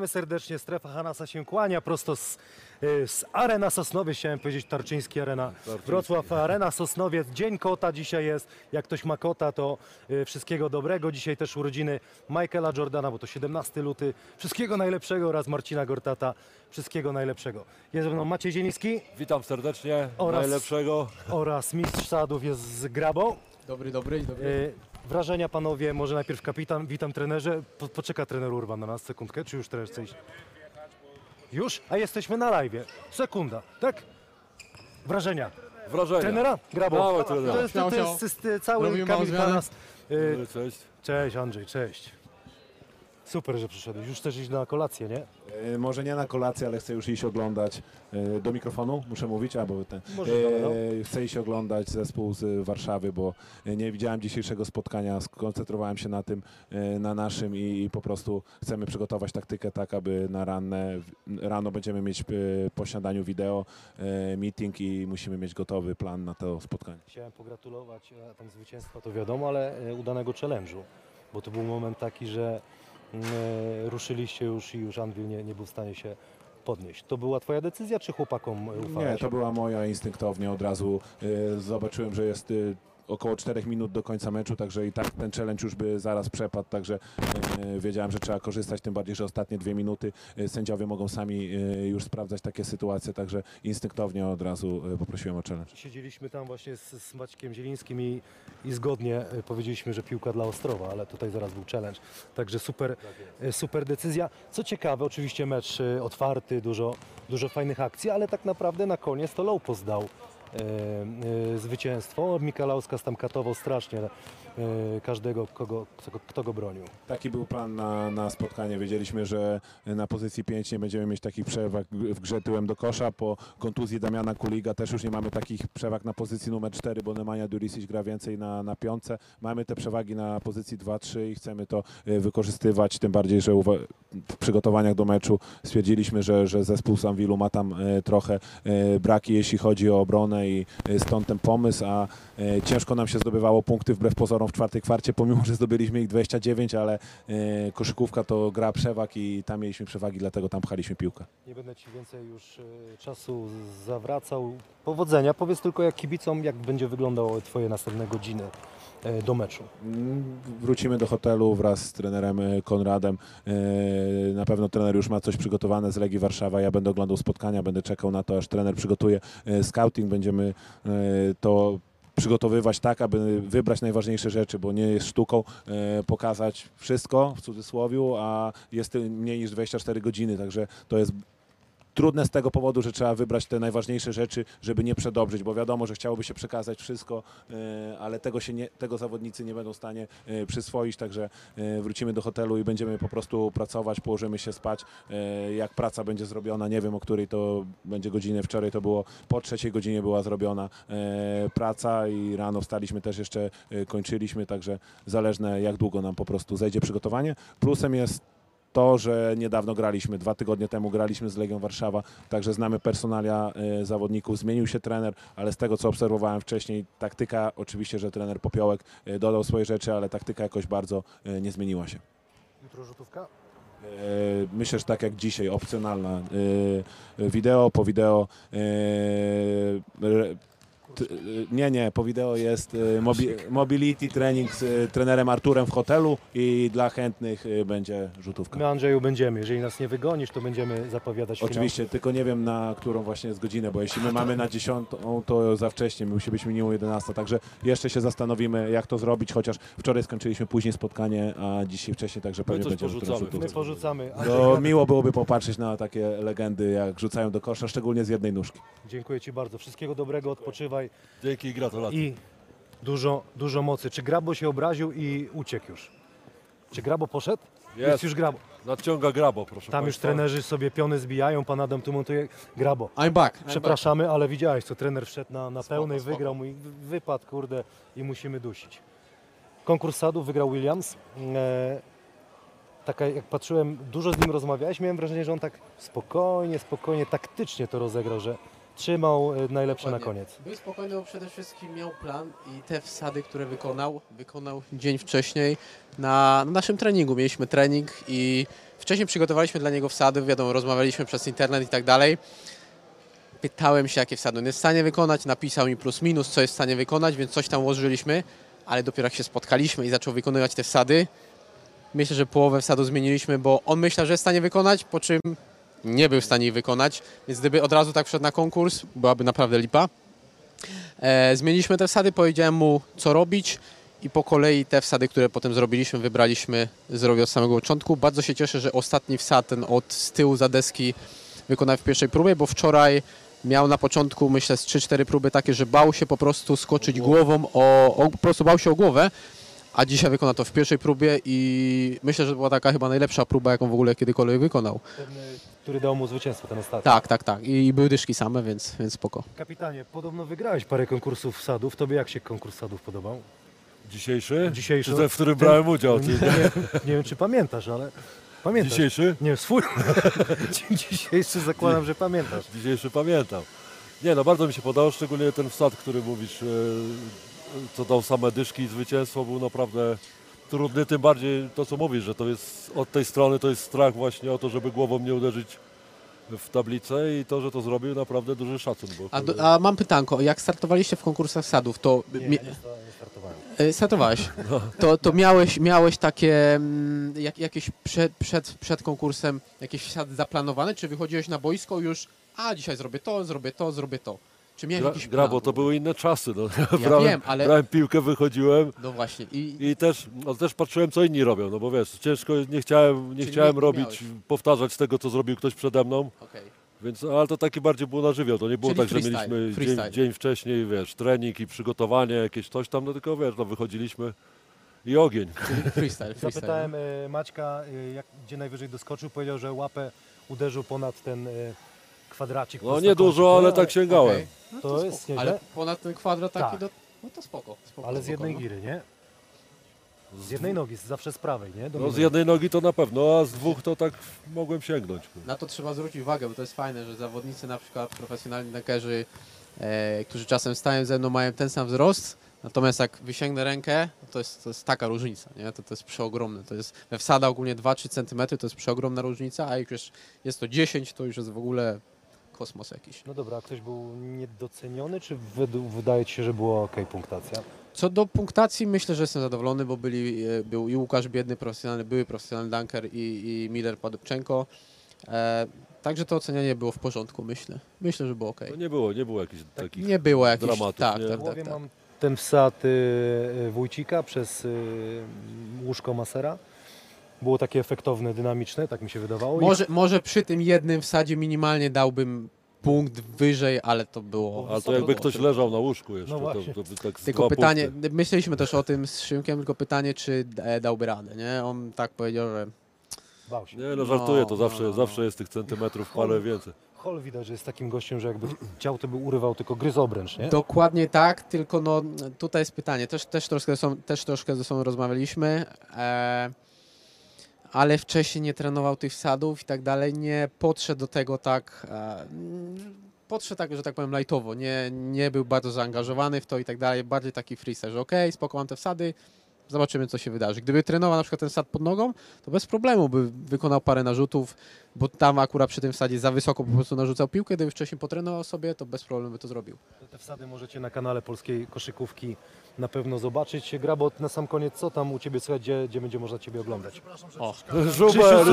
Witamy serdecznie. Strefa Hanasa się kłania prosto z, y, z Arena Sosnowiec. Chciałem powiedzieć Tarczyński Arena. Wrocław Arena Sosnowiec. Dzień kota dzisiaj jest. Jak ktoś ma kota, to y, wszystkiego dobrego. Dzisiaj też urodziny Michaela Jordana, bo to 17 luty. Wszystkiego najlepszego oraz Marcina Gortata. Wszystkiego najlepszego. Jest ze mną Maciej Zieliński Witam serdecznie, Oraz- najlepszego. oraz mistrz sadów jest z Grabą. Dobry, dobry, dobry. Wrażenia panowie, może najpierw kapitan, witam trenerze. Po, poczeka trener Urban na nas sekundkę, czy już trener chce iść? Już? A jesteśmy na live. Sekunda, tak? Wrażenia. Wrażenia. Trenera? Grabo. Dawaj, trenera. To jest, to, to Śmiało, jest, jest, jest cały Robimy małą Kamil zmianę. Y, Cześć. Cześć Andrzej, cześć. Super, że przyszedłeś. Już chcesz iść na kolację, nie? E, Może nie na kolację, ale chcę już iść oglądać e, do mikrofonu, muszę mówić, albo ten. Możesz. E, Chcę iść oglądać zespół z Warszawy, bo nie widziałem dzisiejszego spotkania, skoncentrowałem się na tym, na naszym i po prostu chcemy przygotować taktykę tak, aby na ranne, rano będziemy mieć po śniadaniu wideo, meeting i musimy mieć gotowy plan na to spotkanie. Chciałem pogratulować tam zwycięstwa, to wiadomo, ale udanego challenge'u. Bo to był moment taki, że ruszyliście już i już Anvil nie, nie był w stanie się podnieść. To była twoja decyzja, czy chłopakom e, ufałeś? Nie, to była moja instynktownie od razu. e, Zobaczyłem, że jest e, około 4 minut do końca meczu, także i tak ten challenge już by zaraz przepadł, także e, wiedziałem, że trzeba korzystać, tym bardziej, że ostatnie dwie minuty e, sędziowie mogą sami e, już sprawdzać takie sytuacje, także instynktownie od razu poprosiłem o challenge. Siedzieliśmy tam właśnie z, z Maćkiem Zielińskim i, i zgodnie powiedzieliśmy, że piłka dla Ostrowa, ale tutaj zaraz był challenge. Także super, e, super decyzja. Co ciekawe, oczywiście mecz otwarty, dużo, dużo fajnych akcji, ale tak naprawdę na koniec to Lopos dał e, e, zwycięstwo. Mikalauskas tam katował strasznie e, każdego, kogo, kto, go bronił. Taki był plan na, na spotkanie. Wiedzieliśmy, że na pozycji 5 nie będziemy mieć takich przewag w grze tyłem do kosza. Po kontuzji Damiana Kuliga też już nie mamy takich przewag na pozycji numer 4, bo Nemanja Durisic gra więcej na, na piątce. Mamy te przewagi na pozycji 2-3 i chcemy to e, wykorzystywać, tym bardziej, że w przygotowaniach do meczu stwierdziliśmy, że, że zespół Sanwilu ma tam e, trochę e, braki, jeśli chodzi o obronę i e, stąd ten pomysł, a e, ciężko nam się zdobywało punkty wbrew pozorom w czwartej kwarcie, pomimo, że zdobyliśmy ich 29, ale e, koszykówka to gra przewag i tam mieliśmy przewagi, dlatego tam pchaliśmy piłkę. Nie będę Ci więcej już e, czasu zawracał. Powodzenia. Powiedz tylko jak kibicom, jak będzie wyglądało Twoje następne godziny e, do meczu. Mm, Wrócimy do hotelu wraz z trenerem Konradem. Na pewno trener już ma coś przygotowane z Legii Warszawa. Ja będę oglądał spotkania, będę czekał na to, aż trener przygotuje scouting. Będziemy to przygotowywać tak, aby wybrać najważniejsze rzeczy, bo nie jest sztuką e, pokazać wszystko w cudzysłowie, a jest mniej niż 24 godziny, także to jest trudne z tego powodu, że trzeba wybrać te najważniejsze rzeczy, żeby nie przedobrzyć, bo wiadomo, że chciałoby się przekazać wszystko, e, ale tego, się nie, tego zawodnicy nie będą w stanie e, przyswoić, także e, wrócimy do hotelu i będziemy po prostu pracować, położymy się spać, jak praca będzie zrobiona, nie wiem o której to będzie godziny, wczoraj to było po trzeciej godzinie była zrobiona praca i rano wstaliśmy też jeszcze, kończyliśmy, także zależne jak długo nam po prostu zejdzie przygotowanie. Plusem jest to, że niedawno graliśmy, dwa tygodnie temu graliśmy z Legią Warszawa, także znamy personalia e, zawodników, zmienił się trener, ale z tego co obserwowałem wcześniej, taktyka, oczywiście, że trener Popiołek e, dodał swoje rzeczy, ale taktyka jakoś bardzo e, nie zmieniła się. Jutro rzutówka? Myślę, że tak jak dzisiaj, opcjonalna. Wideo po wideo. E, Nie, nie, po wideo jest e, mobi mobility trening z e, trenerem Arturem w hotelu i dla chętnych będzie rzutówka. My Andrzeju będziemy. Jeżeli nas nie wygonisz, to będziemy zapowiadać finał. Oczywiście, tylko nie wiem na którą właśnie jest godzinę, bo jeśli my mamy na 10, to za wcześnie, musi być minimum 11, także jeszcze się zastanowimy jak to zrobić, chociaż wczoraj skończyliśmy później spotkanie, a dzisiaj wcześniej, także pewnie będzie porzucamy. rzutówka. My porzucamy. To miło byłoby popatrzeć na takie legendy, jak rzucają do kosza, szczególnie z jednej nóżki. Dziękuję Ci bardzo. Wszystkiego dobrego, odpoczywaj Dzięki i gratulacje. i dużo, dużo mocy. Czy Grabo się obraził i uciekł już? Czy Grabo poszedł? Jest. już Grabo. Nadciąga grabo, proszę Tam już państwa. trenerzy sobie piony zbijają, pan Adam tu montuje. Grabo. I'm back. I'm Przepraszamy, ale widziałeś co, trener wszedł na, na pełnej, spoko. wygrał mój wypad, kurde, i musimy dusić. Konkurs sadów wygrał Williams. E, taka, jak patrzyłem, dużo z nim rozmawiałeś, miałem wrażenie, że on tak spokojnie, spokojnie, taktycznie to rozegrał, że trzymał e, najlepsze na Dokładnie. koniec. Był spokojny, bo przede wszystkim miał plan i te wsady, które wykonał, wykonał dzień wcześniej na, na naszym treningu. Mieliśmy trening i wcześniej przygotowaliśmy dla niego wsady, wiadomo, rozmawialiśmy przez internet i tak dalej. Pytałem się, jakie wsady on jest w stanie wykonać, napisał mi plus minus, co jest w stanie wykonać, więc coś tam ułożyliśmy, ale dopiero jak się spotkaliśmy i zaczął wykonywać te wsady, myślę, że połowę wsadu zmieniliśmy, bo on myślał, że jest w stanie wykonać, po czym nie był w stanie ich wykonać, więc gdyby od razu tak wszedł na konkurs, byłaby naprawdę lipa. E, zmieniliśmy te wsady, powiedziałem mu co robić i po kolei te wsady, które potem zrobiliśmy, wybraliśmy, zrobił od samego początku. Bardzo się cieszę, że ostatni wsad ten od z tyłu za deski wykonał w pierwszej próbie, bo wczoraj miał na początku myślę z 3-4 próby takie, że bał się po prostu skoczyć głową o, o po prostu bał się o głowę, a dzisiaj wykonał to w pierwszej próbie i myślę, że to była taka chyba najlepsza próba, jaką w ogóle kiedykolwiek wykonał. Który dał mu zwycięstwo, ten ostatni. Tak, tak, tak. I były dyszki same, więc, więc spoko. Kapitanie, podobno wygrałeś parę konkursów wsadów. Tobie jak się konkurs wsadów podobał? Dzisiejszy? Dzisiejszy? Czy ten, w którym Ten- brałem udział? Ty, nie, nie wiem, czy pamiętasz, ale pamiętasz. Dzisiejszy? Nie, swój. Dzisiejszy zakładam, że pamiętasz. Dzisiejszy pamiętam. Nie no, bardzo mi się podobał, szczególnie ten wsad, który mówisz, e, co dał same dyszki i zwycięstwo, był naprawdę trudny, tym bardziej to, co mówisz, że to jest od tej strony, to jest strach właśnie o to, żeby głową nie uderzyć w tablicę i to, że to zrobił, naprawdę duży szacun. Bo A, do, a mam pytanko, jak startowaliście w konkursach sadów, to Nie, mi- ja nie, sta- nie startowałem. e, startowałeś, to, to miałeś, miałeś takie mm, jak, jakieś przed, przed, przed konkursem jakieś wsady zaplanowane, czy wychodziłeś na boisko już, a dzisiaj zrobię to, zrobię to, zrobię to. Czy miałeś gra, jakiś gra, plan? bo to były inne czasy. No. Ja brałem, wiem, ale brałem piłkę, wychodziłem no właśnie i, i też, no, też patrzyłem, co inni robią, no bo wiesz, ciężko, nie chciałem, nie Czyli chciałem nie- nie robić, miałeś. powtarzać tego, co zrobił ktoś przede mną. okej. Więc, ale to taki bardziej było na żywioł. To nie było Czyli tak, że mieliśmy dzień, freestyle. dzień wcześniej, wiesz, trening i przygotowanie, jakieś coś tam, no tylko wiesz, no wychodziliśmy i ogień. czyli freestyle, freestyle. Zapytałem e, Maćka, e, jak, gdzie najwyżej doskoczył. Powiedział, że łapę uderzył ponad ten e, kwadracik. No nie dużo, ale tak sięgałem. Okej. No To jest spoko. nieźle. Ale ponad ten kwadrat taki, Tak. do, no to spoko. spoko Ale z spoko, jednej no. giry, nie? Z jednej nogi, z- zawsze z prawej, nie? No z Dominuj. jednej nogi to na pewno, a z dwóch to tak mogłem sięgnąć. Na to trzeba zwrócić uwagę, bo to jest fajne, że zawodnicy na przykład profesjonalni tankerzy, e, którzy czasem stają ze mną, mają ten sam wzrost, natomiast jak wysięgnę rękę, to jest, to jest taka różnica, nie? To, to jest przeogromne. To jest we wsada ogólnie 2-3 cm to jest przeogromna różnica, a jak już jest to 10, to już jest w ogóle kosmos jakiś. No dobra, a ktoś był niedoceniony, czy wydaje Ci się, że była ok punktacja? Co do punktacji, myślę, że jestem zadowolony, bo byli, e, był i Łukasz Biedny, profesjonalny, były profesjonalny dunker i, i Miller Padubczenko. E, także to ocenianie było w porządku, myślę. Myślę, że było ok. No nie było, nie było jakichś takich... Nie było jakichś... dramatów, tak, nie? W tak, głowie tak, tak. mam ten wsad y, Wójcika przez y, łóżko Masera. Było takie efektowne, dynamiczne, tak mi się wydawało. I Może, może przy tym jednym wsadzie minimalnie dałbym punkt wyżej, ale to było... Ale to jakby ktoś leżał na łóżku jeszcze, No to, właśnie. to by tak z Tylko dwa pytanie, punkty. myśleliśmy też o tym z Szymkiem, tylko pytanie, czy e, dałby radę, nie? On tak powiedział, że Bał się. Nie no, żartuję, to No, zawsze, no, no. zawsze jest tych centymetrów parę więcej. Hol widać, że jest takim gościem, że jakby chciał, to by urywał, tylko gryz obręcz, nie? Dokładnie tak, tylko no tutaj jest pytanie, też, też, troszkę, są, też troszkę ze sobą rozmawialiśmy, e, ale wcześniej nie trenował tych wsadów i tak dalej, nie podszedł do tego tak, e, podszedł tak, że tak powiem lightowo, nie, nie był bardzo zaangażowany w to i tak dalej, bardziej taki freestyle, że okej, spoko mam te wsady, zobaczymy co się wydarzy. Gdyby trenował na przykład ten wsad pod nogą, to bez problemu by wykonał parę narzutów, bo tam akurat przy tym wsadzie za wysoko po prostu narzucał piłkę, gdyby wcześniej potrenował sobie, to bez problemu by to zrobił. Te wsady możecie na kanale polskiej koszykówki na pewno zobaczyć. Grabo, na sam koniec, co tam u Ciebie słychać, gdzie, gdzie będzie można Ciebie oglądać? O.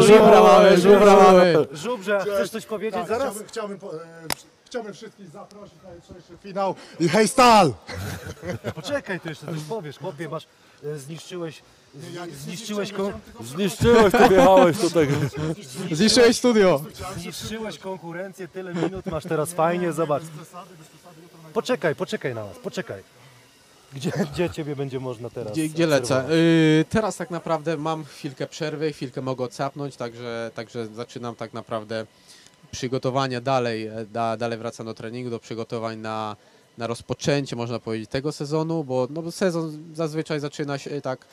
Żubra mamy, żubra mamy. Żubrze, chcesz coś powiedzieć Tak, zaraz? Chciałbym, chciałbym, po- e, chciałbym wszystkich zaprosić na jutrzejszy finał i hej Stal! Poczekaj, to jeszcze coś powiesz, chłopie, masz, e, zniszczyłeś, z, Ja nic nie zniszczyłeś, zniszczyłem, kon, chciałem tylko Zniszczyłeś, to wjechałeś tutaj. Zniszczyłeś studio. zniszczyłeś konkurencję, tyle minut masz teraz fajnie, zobacz. Poczekaj, poczekaj na nas, poczekaj. Gdzie, gdzie Ciebie będzie można teraz Gdzie, gdzie lecę? obserwować? Yy, teraz tak naprawdę mam chwilkę przerwy, chwilkę mogę odsapnąć, także, także zaczynam tak naprawdę przygotowania dalej, e, da, dalej wracam do treningu, do przygotowań na, na rozpoczęcie, można powiedzieć, tego sezonu, bo, no, sezon zazwyczaj zaczyna się tak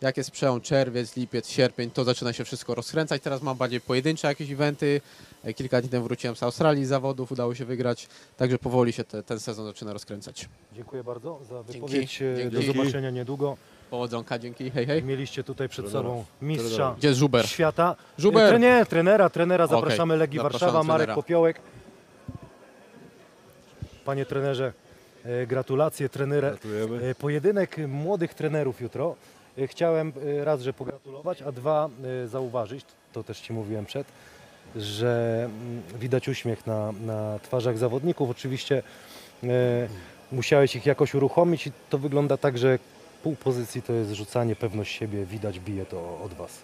jak jest przełom czerwiec, lipiec, sierpień, to zaczyna się wszystko rozkręcać. Teraz mam bardziej pojedyncze jakieś eventy. E, Kilka dni temu wróciłem z Australii z zawodów, udało się wygrać, także powoli się te, ten sezon zaczyna rozkręcać. Dziękuję bardzo za Dzięki. wypowiedź. e, Do Dzięki. zobaczenia niedługo. Powodzonka, dzięki, hej hej. Mieliście tutaj przed Trenera. sobą mistrza. Gdzie jest Żuber? świata. Żuber! E, Trener, trenera, trenera. Okej, Zapraszamy Legii zapraszamy Warszawa, Marek trenera. Popiołek. Panie trenerze, e, gratulacje. Trenera, Gratulujemy. E, Pojedynek młodych trenerów jutro. E, Chciałem e, raz, że pogratulować, a dwa e, zauważyć, to też Ci mówiłem przed, że mm, widać uśmiech na, na twarzach zawodników. Oczywiście e, musiałeś ich jakoś uruchomić i to wygląda tak, że pół pozycji to jest rzucanie, pewność siebie, widać, bije to od Was.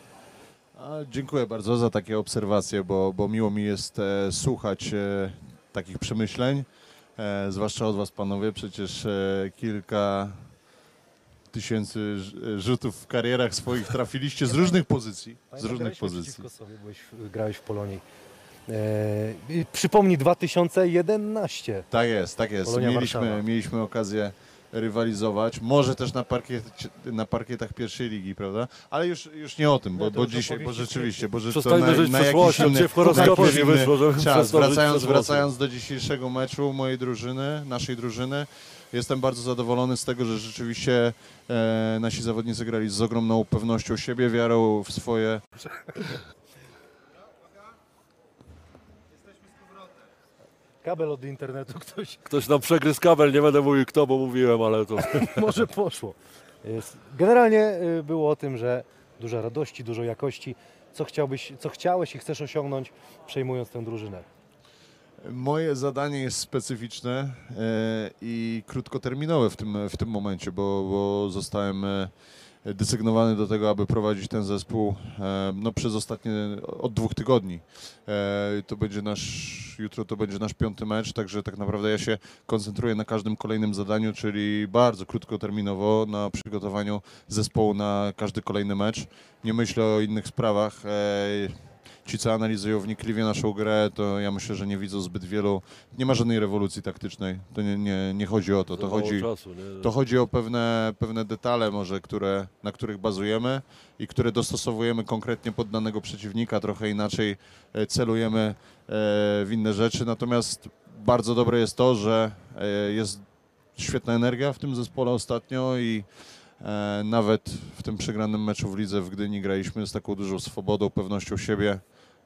A, dziękuję bardzo za takie obserwacje, bo, bo miło mi jest e, słuchać e, takich przemyśleń, e, zwłaszcza od Was panowie, przecież e, kilka tysięcy ż- rzutów w karierach swoich trafiliście z różnych pozycji, z różnych pozycji. sobie, byłeś, grałeś w Polonii. E, i przypomnij 2011. Tak jest, tak jest. Polonia Mieliśmy, Warszawa. mieliśmy okazję rywalizować, może też na, parkiet, na parkietach pierwszej ligi, prawda? Ale już, już nie o tym, bo, No bo dzisiaj, bo rzeczywiście, bo że to Przestańmy na, na jakiś inny, w horoskopie nie wyszło, czas. przestał żyć Wracając, wracając do dzisiejszego meczu mojej drużyny, naszej drużyny, jestem bardzo zadowolony z tego, że rzeczywiście e, nasi zawodnicy grali z ogromną pewnością siebie, wiarą w swoje Kabel od internetu ktoś Ktoś nam przegryzł kabel, nie będę mówił kto, bo mówiłem, ale to może poszło. Generalnie y, było o tym, że dużo radości, dużo jakości. Co, chciałbyś, co chciałeś i chcesz osiągnąć, przejmując tę drużynę? Moje zadanie jest specyficzne e, i krótkoterminowe w tym, w tym momencie, bo, bo zostałem e, desygnowany do tego, aby prowadzić ten zespół e, no, przez ostatnie od dwóch tygodni. E, to będzie nasz, jutro to będzie nasz piąty mecz, także tak naprawdę ja się koncentruję na każdym kolejnym zadaniu, czyli bardzo krótkoterminowo na przygotowaniu zespołu na każdy kolejny mecz. Nie myślę o innych sprawach. Ci, co analizują wnikliwie naszą grę, to ja myślę, że nie widzą zbyt wielu. Nie ma żadnej rewolucji taktycznej. To nie, nie, nie chodzi o to. To chodzi, czasu, to chodzi o pewne, pewne detale, może, które, na których bazujemy i które dostosowujemy konkretnie pod danego przeciwnika. Trochę inaczej e, celujemy e, w inne rzeczy. Natomiast bardzo dobre jest to, że e, jest świetna energia w tym zespole ostatnio i nawet w tym przegranym meczu w lidze w Gdyni graliśmy z taką dużą swobodą, pewnością siebie,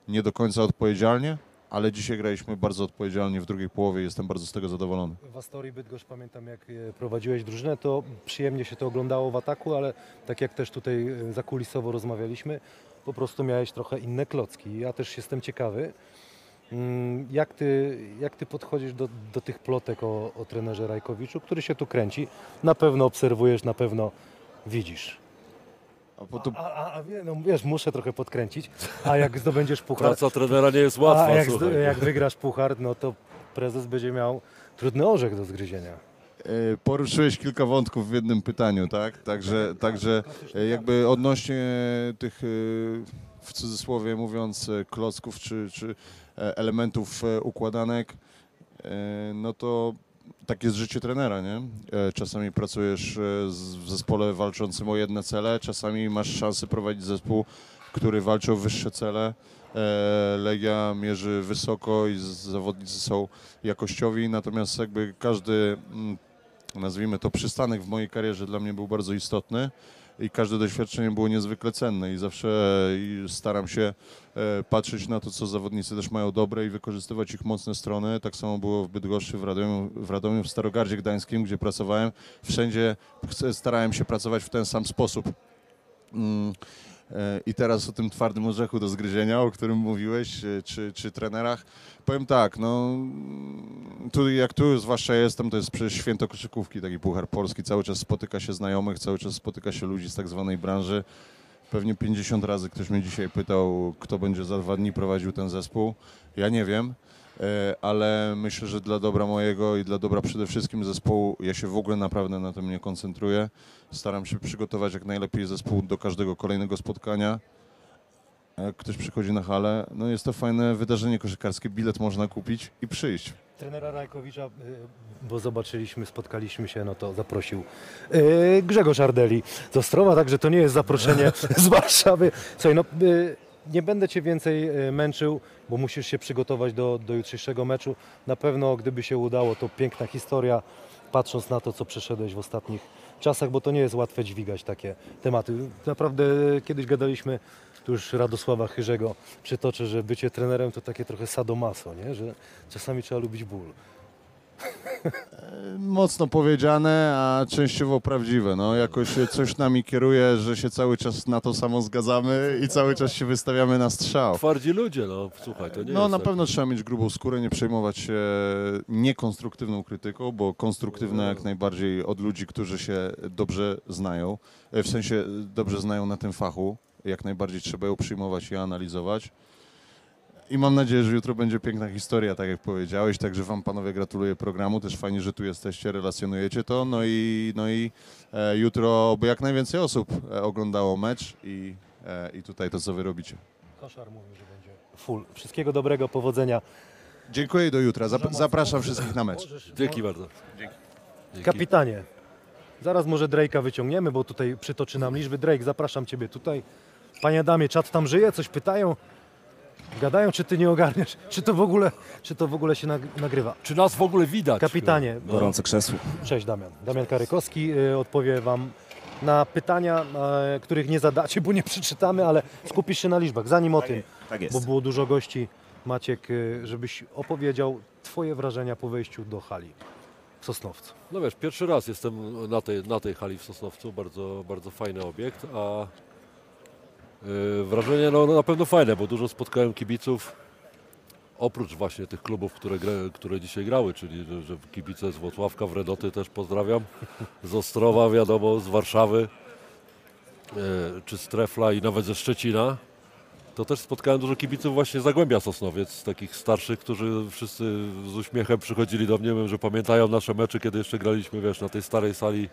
nie do końca odpowiedzialnie, ale dzisiaj graliśmy bardzo odpowiedzialnie w drugiej połowie i jestem bardzo z tego zadowolony. W Astorii Bydgoszcz pamiętam jak e, prowadziłeś drużynę, to przyjemnie się to oglądało w ataku, ale tak jak też tutaj e, zakulisowo rozmawialiśmy, po prostu miałeś trochę inne klocki. Ja też jestem ciekawy, jak ty, jak ty podchodzisz do, do tych plotek o, o trenerze Rajkowiczu, który się tu kręci. Na pewno obserwujesz, na pewno widzisz. A po to A, a, a wie- no, wiesz, muszę trochę podkręcić, a jak zdobędziesz puchar, Praca trenera nie jest łatwa, a jak, zdo- słuchaj. jak wygrasz puchar, no to prezes będzie miał trudny orzech do zgryzienia. E, Poruszyłeś kilka wątków w jednym pytaniu, tak? Także, także e, jakby odnośnie tych, e, w cudzysłowie mówiąc, e, klocków czy, czy elementów e, układanek, e, no to tak jest życie trenera, nie? E, Czasami pracujesz e, w zespole walczącym o jedne cele, czasami masz szansę prowadzić zespół, który walczy o wyższe cele. E, Legia mierzy wysoko i zawodnicy są jakościowi, natomiast jakby każdy, mm, nazwijmy to przystanek w mojej karierze dla mnie był bardzo istotny i każde doświadczenie było niezwykle cenne i zawsze staram się e, patrzeć na to, co zawodnicy też mają dobre i wykorzystywać ich mocne strony. Tak samo było w Bydgoszczy, w Radomiu, w, Radomiu, w Starogardzie Gdańskim, gdzie pracowałem. Wszędzie starałem się pracować w ten sam sposób. E, I teraz o tym twardym orzechu do zgryzienia, o którym mówiłeś, e, czy, czy trenerach. Powiem tak, no tu jak tu zwłaszcza jestem, to jest przecież święto koszykówki, taki Puchar Polski, cały czas spotyka się znajomych, cały czas spotyka się ludzi z tak zwanej branży. Pewnie 50 razy ktoś mnie dzisiaj pytał, kto będzie za dwa dni prowadził ten zespół. Ja nie wiem, ale myślę, że dla dobra mojego i dla dobra przede wszystkim zespołu, ja się w ogóle naprawdę na tym nie koncentruję. Staram się przygotować jak najlepiej zespół do każdego kolejnego spotkania. Jak ktoś przychodzi na halę, no jest to fajne wydarzenie koszykarskie, bilet można kupić i przyjść. trenera Rajkowicza, y, bo zobaczyliśmy, spotkaliśmy się, no to zaprosił y, Grzegorz Ardeli z Ostrowa, także to nie jest zaproszenie z Warszawy. Słuchaj, no y, nie będę Cię więcej męczył, bo musisz się przygotować do, do jutrzejszego meczu. Na pewno, gdyby się udało, to piękna historia, patrząc na to, co przeszedłeś w ostatnich czasach, bo to nie jest łatwe dźwigać takie tematy. Naprawdę kiedyś gadaliśmy, tu już Radosława Chyrzego przytoczę, że bycie trenerem to takie trochę sadomaso, nie? że czasami trzeba lubić ból. Mocno powiedziane, a częściowo prawdziwe. No, jakoś coś nami kieruje, że się cały czas na to samo zgadzamy i cały czas się wystawiamy na strzał. Twardzi ludzie, no słuchaj, to nie No jest na tak. pewno trzeba mieć grubą skórę, nie przejmować się niekonstruktywną krytyką, bo konstruktywna jak najbardziej od ludzi, którzy się dobrze znają, e, w sensie dobrze znają na tym fachu, jak najbardziej trzeba ją przyjmować i analizować. I mam nadzieję, że jutro będzie piękna historia, tak jak powiedziałeś, także Wam panowie gratuluję programu, też fajnie, że tu jesteście, relacjonujecie to, no i, no i e, jutro, by jak najwięcej osób e, oglądało mecz i, e, i tutaj to, co Wy robicie. Koszar mówił, że będzie full. Wszystkiego dobrego, powodzenia. Dziękuję i do jutra. Zap- zapraszam wszystkich na mecz. Dzięki bardzo. Dzięki. Kapitanie, zaraz może Drake'a wyciągniemy, bo tutaj przytoczy nam liczby. Drake, zapraszam Ciebie tutaj. Panie Adamie, czat tam żyje? Coś pytają? Gadają, czy Ty nie ogarniesz? Czy to w ogóle, czy to w ogóle się nag- nagrywa? Czy nas w ogóle widać? Kapitanie, No. Gorące krzesło. Cześć Damian. Damian Karykowski y, odpowie Wam na pytania, e, których nie zadacie, bo nie przeczytamy, ale skupisz się na liczbach. Zanim o tym, Tak jest. bo było dużo gości, Maciek, y, żebyś opowiedział Twoje wrażenia po wejściu do hali w Sosnowcu. No wiesz, pierwszy raz jestem na tej, na tej hali w Sosnowcu, bardzo, bardzo fajny obiekt, a wrażenie no, no na pewno fajne, bo dużo spotkałem kibiców, oprócz właśnie tych klubów, które, które dzisiaj grały, czyli że, że kibice z Włocławka, Wredoty też pozdrawiam, z Ostrowa wiadomo, z Warszawy, yy, czy z Trefla i nawet ze Szczecina. To też spotkałem dużo kibiców właśnie z Zagłębia Sosnowiec, takich starszych, którzy wszyscy z uśmiechem przychodzili do mnie, że pamiętają nasze mecze, kiedy jeszcze graliśmy, wiesz, na tej starej sali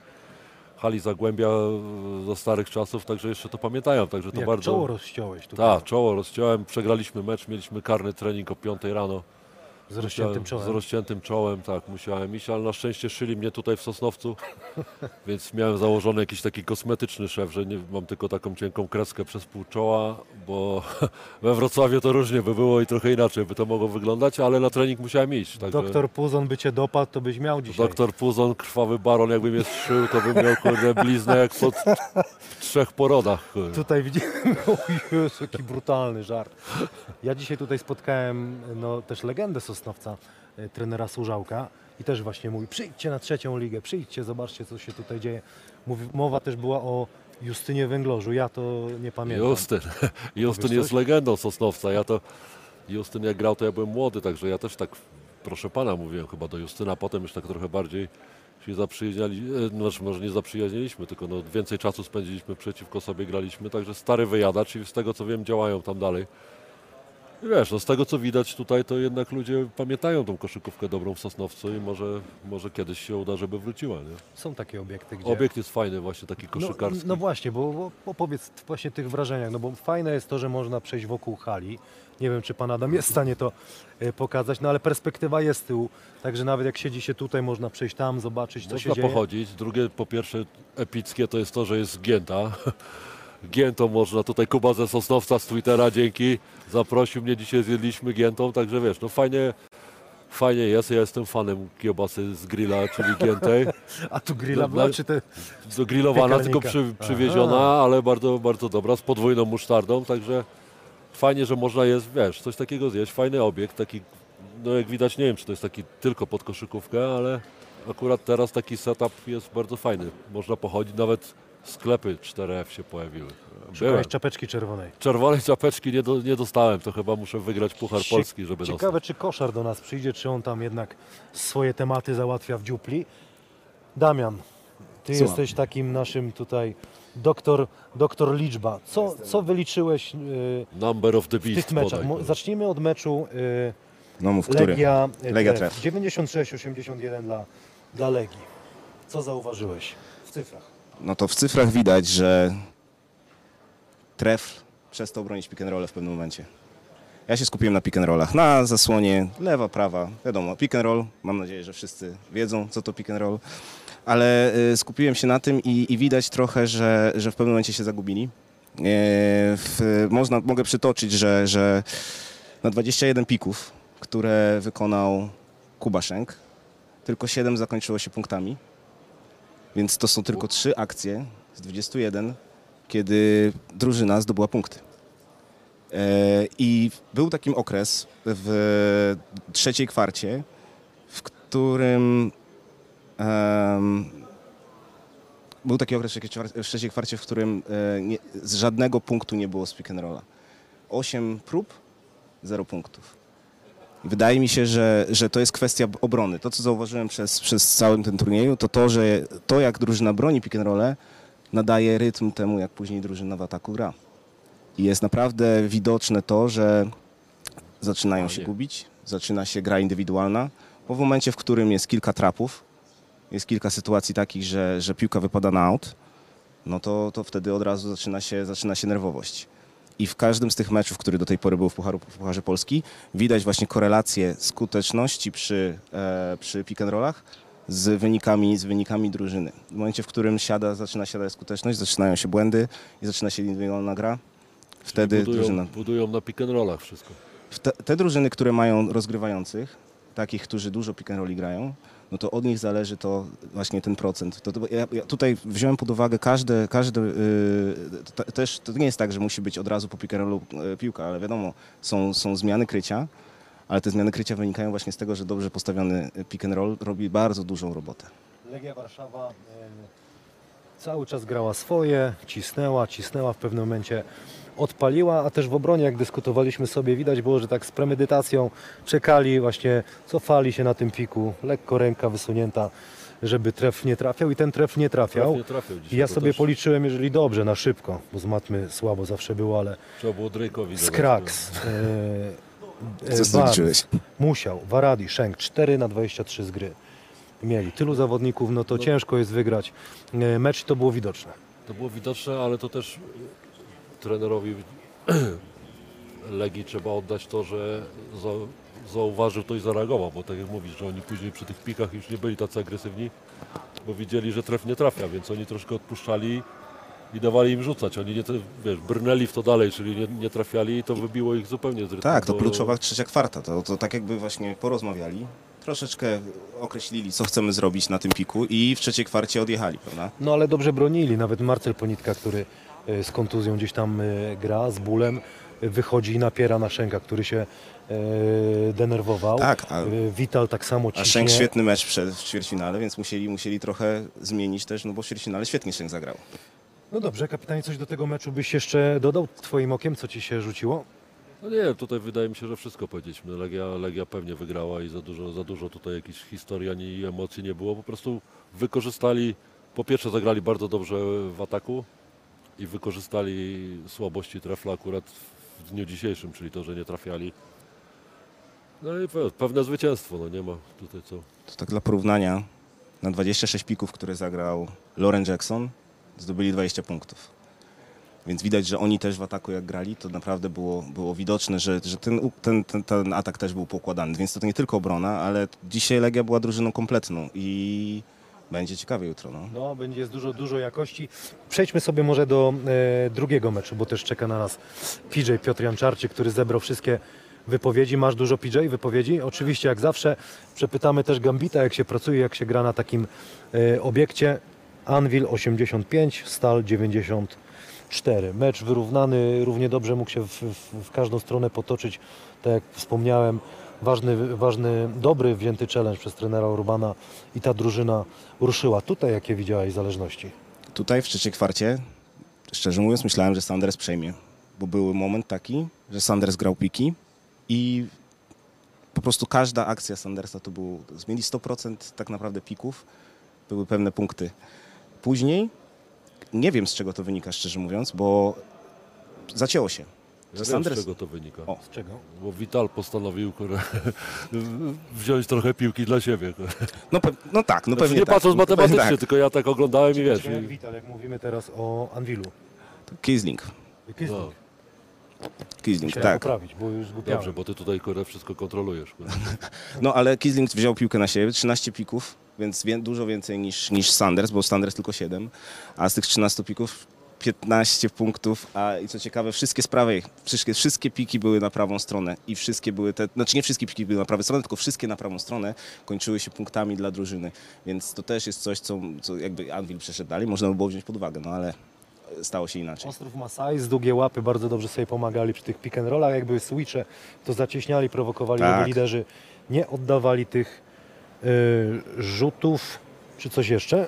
hali Zagłębia e, za starych czasów, także jeszcze to pamiętają, także to Jak bardzo... czoło rozciąłeś tutaj Tak, czoło rozciąłem, przegraliśmy mecz, mieliśmy karny trening o 5 rano. Z rozciętym Z czołem. rozciętym czołem, tak, musiałem iść, ale na szczęście szyli mnie tutaj w Sosnowcu, więc miałem założony jakiś taki kosmetyczny szef, że nie, mam tylko taką cienką kreskę przez pół czoła, bo we Wrocławiu to różnie by było i trochę inaczej by to mogło wyglądać, ale na trening musiałem iść. Także Doktor Puzon by Cię dopadł, to byś miał dzisiaj. doktor Puzon, krwawy baron, jakby mnie strzył, to bym miał kurde bliznę jak po trzech porodach. Kurde. Tutaj widzimy, o Jezu, jaki brutalny żart. Ja dzisiaj tutaj spotkałem no, też legendę Sosnowca, e, trenera Służałka i też właśnie mówi, przyjdźcie na trzecią ligę, przyjdźcie, zobaczcie co się tutaj dzieje. Mówi, mowa też była o Justynie Węglorzu, ja to nie pamiętam. Justyn. Justyn jest legendą Sosnowca. Ja to, Justyn jak grał, to ja byłem młody, także ja też tak, proszę pana, mówiłem chyba do Justyna, potem już tak trochę bardziej się zaprzyjaźniali, e, znaczy może nie zaprzyjaźniliśmy, tylko no, więcej czasu spędziliśmy przeciwko sobie, graliśmy, także stary wyjadacz i z tego co wiem działają tam dalej. Wiesz, no z tego co widać tutaj, to jednak ludzie pamiętają tą koszykówkę dobrą w Sosnowcu i może, może kiedyś się uda, żeby wróciła. Nie? Są takie obiekty, gdzie... Obiekt jest fajny, właśnie taki no, koszykarski. no właśnie, bo, bo opowiedz właśnie tych wrażeniach, no bo fajne jest to, że można przejść wokół hali. Nie wiem, czy pan Adam jest w stanie to e, pokazać, no ale perspektywa jest z tyłu, także nawet jak siedzi się tutaj, można przejść tam, zobaczyć, co Można się dzieje. pochodzić. Drugie, po pierwsze, epickie to jest to, że jest Gięta. Giętą można, tutaj Kuba ze Sosnowca z Twittera, dzięki, zaprosił mnie, dzisiaj zjedliśmy Giętą, także wiesz, no fajnie, fajnie jest, ja jestem fanem kiełbasy z grilla, czyli Giętej, A tu grilla była, no, czy te... to grillowana, tylko przy, przywieziona, ale bardzo, bardzo dobra, z podwójną musztardą, także fajnie, że można jest, wiesz, coś takiego zjeść, fajny obiekt, taki, no jak widać, nie wiem, czy to jest taki tylko pod koszykówkę, ale akurat teraz taki setup jest bardzo fajny, można pochodzić, nawet sklepy 4F się pojawiły. Byłem. Szukałeś czapeczki czerwonej. Czerwonej czapeczki nie, do, nie dostałem, to chyba muszę wygrać Puchar Cie- Polski, żeby dostać. Ciekawe, czy koszar do nas przyjdzie, czy on tam jednak swoje tematy załatwia w dziupli. Damian, ty Słucham. jesteś takim naszym tutaj doktor, doktor liczba. Co, co wyliczyłeś yy, Number of the w Beast tych meczach? podaj. Mo- Zacznijmy od meczu yy, No mów, który? Legia, yy, Legia Tref. Tref. 96-81 dla, dla Legii. Co zauważyłeś w cyfrach? No to w cyfrach widać, że tref przestał bronić pick and w pewnym momencie. Ja się skupiłem na pick and rollach, na zasłonie lewa, prawa, wiadomo, pick and roll, mam nadzieję, że wszyscy wiedzą, co to pick and roll, ale y, skupiłem się na tym i, i widać trochę, że, że w pewnym momencie się zagubili. E, w, można, mogę przytoczyć, że, że na 21 pików, które wykonał Kuba Szenk, tylko 7 zakończyło się punktami, więc to są tylko 3 akcje z 21, kiedy drużyna zdobyła punkty. E, I był taki okres w trzeciej kwarcie, w którym em, był taki okres w trzeciej kwar- w trzeciej kwarcie, w którym e, nie, z żadnego punktu nie było z pick and rolla. 8 prób, 0 punktów. Wydaje mi się, że, że to jest kwestia obrony. To, co zauważyłem przez, przez cały ten turnieju, to to, że to, jak drużyna broni pick and rolle, nadaje rytm temu, jak później drużyna w ataku gra. I jest naprawdę widoczne to, że zaczynają się gubić, zaczyna się gra indywidualna, bo w momencie, w którym jest kilka trapów, jest kilka sytuacji takich, że, że piłka wypada na out, no to, to wtedy od razu zaczyna się, zaczyna się nerwowość. I w każdym z tych meczów, który do tej pory był w, Pucharu, w Pucharze Polski, widać właśnie korelację skuteczności przy, e, przy pick and rollach z wynikami, z wynikami drużyny. W momencie, w którym siada, zaczyna siadać skuteczność, zaczynają się błędy i zaczyna się indywidualna gra, wtedy budują, drużyna... budują na pick and rollach wszystko. Te, te drużyny, które mają rozgrywających, takich, którzy dużo pick and rolli grają, no to od nich zależy to właśnie ten procent. To, to, ja, ja tutaj wziąłem pod uwagę każde, każde yy, też to nie jest tak, że musi być od razu po pick yy, piłka, ale wiadomo, są, są zmiany krycia, ale te zmiany krycia wynikają właśnie z tego, że dobrze postawiony pick and roll robi bardzo dużą robotę. Legia Warszawa e, cały czas grała swoje, cisnęła, cisnęła, w pewnym momencie odpaliła, a też w obronie, jak dyskutowaliśmy sobie, widać było, że tak z premedytacją czekali, właśnie cofali się na tym piku, lekko ręka wysunięta, żeby tref nie trafiał i ten tref nie trafiał. Nie trafił dzisiaj. I ja to sobie też policzyłem, jeżeli dobrze, na szybko, bo z matmy słabo zawsze było, ale Trzeba było Drake'owi z Kraks, e, e, Co Bar, zaliczyłeś? Musiał, Waradi, Szenk, 4 na 23 z gry. Mieli tylu zawodników, no to ciężko jest wygrać e, mecz to było widoczne. To było widoczne, ale to też trenerowi Legii trzeba oddać to, że za, zauważył to i zareagował, bo tak jak mówisz, że oni później przy tych pikach już nie byli tacy agresywni, bo widzieli, że tref nie trafia, więc oni troszkę odpuszczali i dawali im rzucać. Oni nie, wiesz, brnęli w to dalej, czyli nie, nie trafiali i to wybiło ich zupełnie z rytmu. Tak, to bo- kluczowa trzecia kwarta. To, to tak jakby właśnie porozmawiali, troszeczkę określili, co chcemy zrobić na tym piku i w trzeciej kwarcie odjechali, prawda? No ale dobrze bronili, nawet Marcel Ponitka, który z kontuzją gdzieś tam e, gra, z bólem, e, wychodzi i napiera na Szenka, który się e, denerwował. Tak, a- E, Wital tak samo A ciśnie. Szenk świetny mecz przed w ćwierćfinale, więc musieli, musieli trochę zmienić też, no bo w ćwierćfinale świetnie Szenk zagrał. No dobrze, kapitanie, coś do tego meczu byś jeszcze dodał twoim okiem, co ci się rzuciło? No nie, tutaj wydaje mi się, że wszystko powiedzieliśmy. Legia, Legia pewnie wygrała i za dużo, za dużo tutaj jakichś historii ani emocji nie było. Po prostu wykorzystali, po pierwsze zagrali bardzo dobrze w ataku i wykorzystali słabości trefla akurat w dniu dzisiejszym, czyli to, że nie trafiali. No i pe- pewne zwycięstwo, no nie ma tutaj co. To tak dla porównania, na 26 pików, które zagrał Lauren Jackson, zdobyli 20 punktów. Więc widać, że oni też w ataku jak grali, to naprawdę było, było widoczne, że, że ten, ten, ten, ten atak też był poukładany. Więc to nie tylko obrona, ale dzisiaj Legia była drużyną kompletną i będzie ciekawie jutro. No. No, będzie jest dużo, dużo jakości. Przejdźmy sobie może do e, drugiego meczu, bo też czeka na nas PJ Piotr Janczarczyk, który zebrał wszystkie wypowiedzi. Masz dużo PJ wypowiedzi? Oczywiście, jak zawsze. Przepytamy też Gambita, jak się pracuje, jak się gra na takim e, obiekcie. Anvil 85, Stal 94. Mecz wyrównany, równie dobrze mógł się w, w, w każdą stronę potoczyć. Tak jak wspomniałem, ważny, ważny, dobry wzięty challenge przez trenera Urbana i ta drużyna ruszyła. Tutaj jakie widziałeś zależności? Tutaj w trzeciej kwarcie, szczerze mówiąc, myślałem, że Sanders przejmie, bo był moment taki, że Sanders grał piki i po prostu każda akcja Sandersa to był, mieli 100% tak naprawdę pików, były pewne punkty. Później nie wiem z czego to wynika, szczerze mówiąc, bo zacięło się. Ja wiem, Sanders- z czego to wynika. O. Z czego? Bo Vital postanowił kurwa, wziąć trochę piłki dla siebie. kurwa. No, pe- no tak, no Znaczy, pewnie nie tak. patrząc No pewnie matematycznie, tak. tylko ja tak oglądałem i wiesz. jak I, Wital, jak mówimy teraz o Anwilu. Kiesling. Kisling. no. Kisling, Musiałem tak. poprawić, bo już. Dobrze, bo ty tutaj kurde, wszystko kontrolujesz. Kurde. No ale Kisling wziął piłkę na siebie, 13 pików, więc wie, dużo więcej niż, niż Sanders, bo Sanders tylko 7, a z tych 13 pików 15 punktów, a i co ciekawe, wszystkie z prawej, wszystkie, wszystkie piki były na prawą stronę i wszystkie były te, znaczy nie wszystkie piki były na prawą stronę, tylko wszystkie na prawą stronę kończyły się punktami dla drużyny, więc to też jest coś, co, co jakby Anvil przeszedł dalej, można by było wziąć pod uwagę, no ale stało się inaczej. Ostrów Masai z długie łapy bardzo dobrze sobie pomagali przy tych pick and rollach. Jak były switche, to zacieśniali, prowokowali Tak. liderzy. Nie oddawali tych y, rzutów, czy coś jeszcze.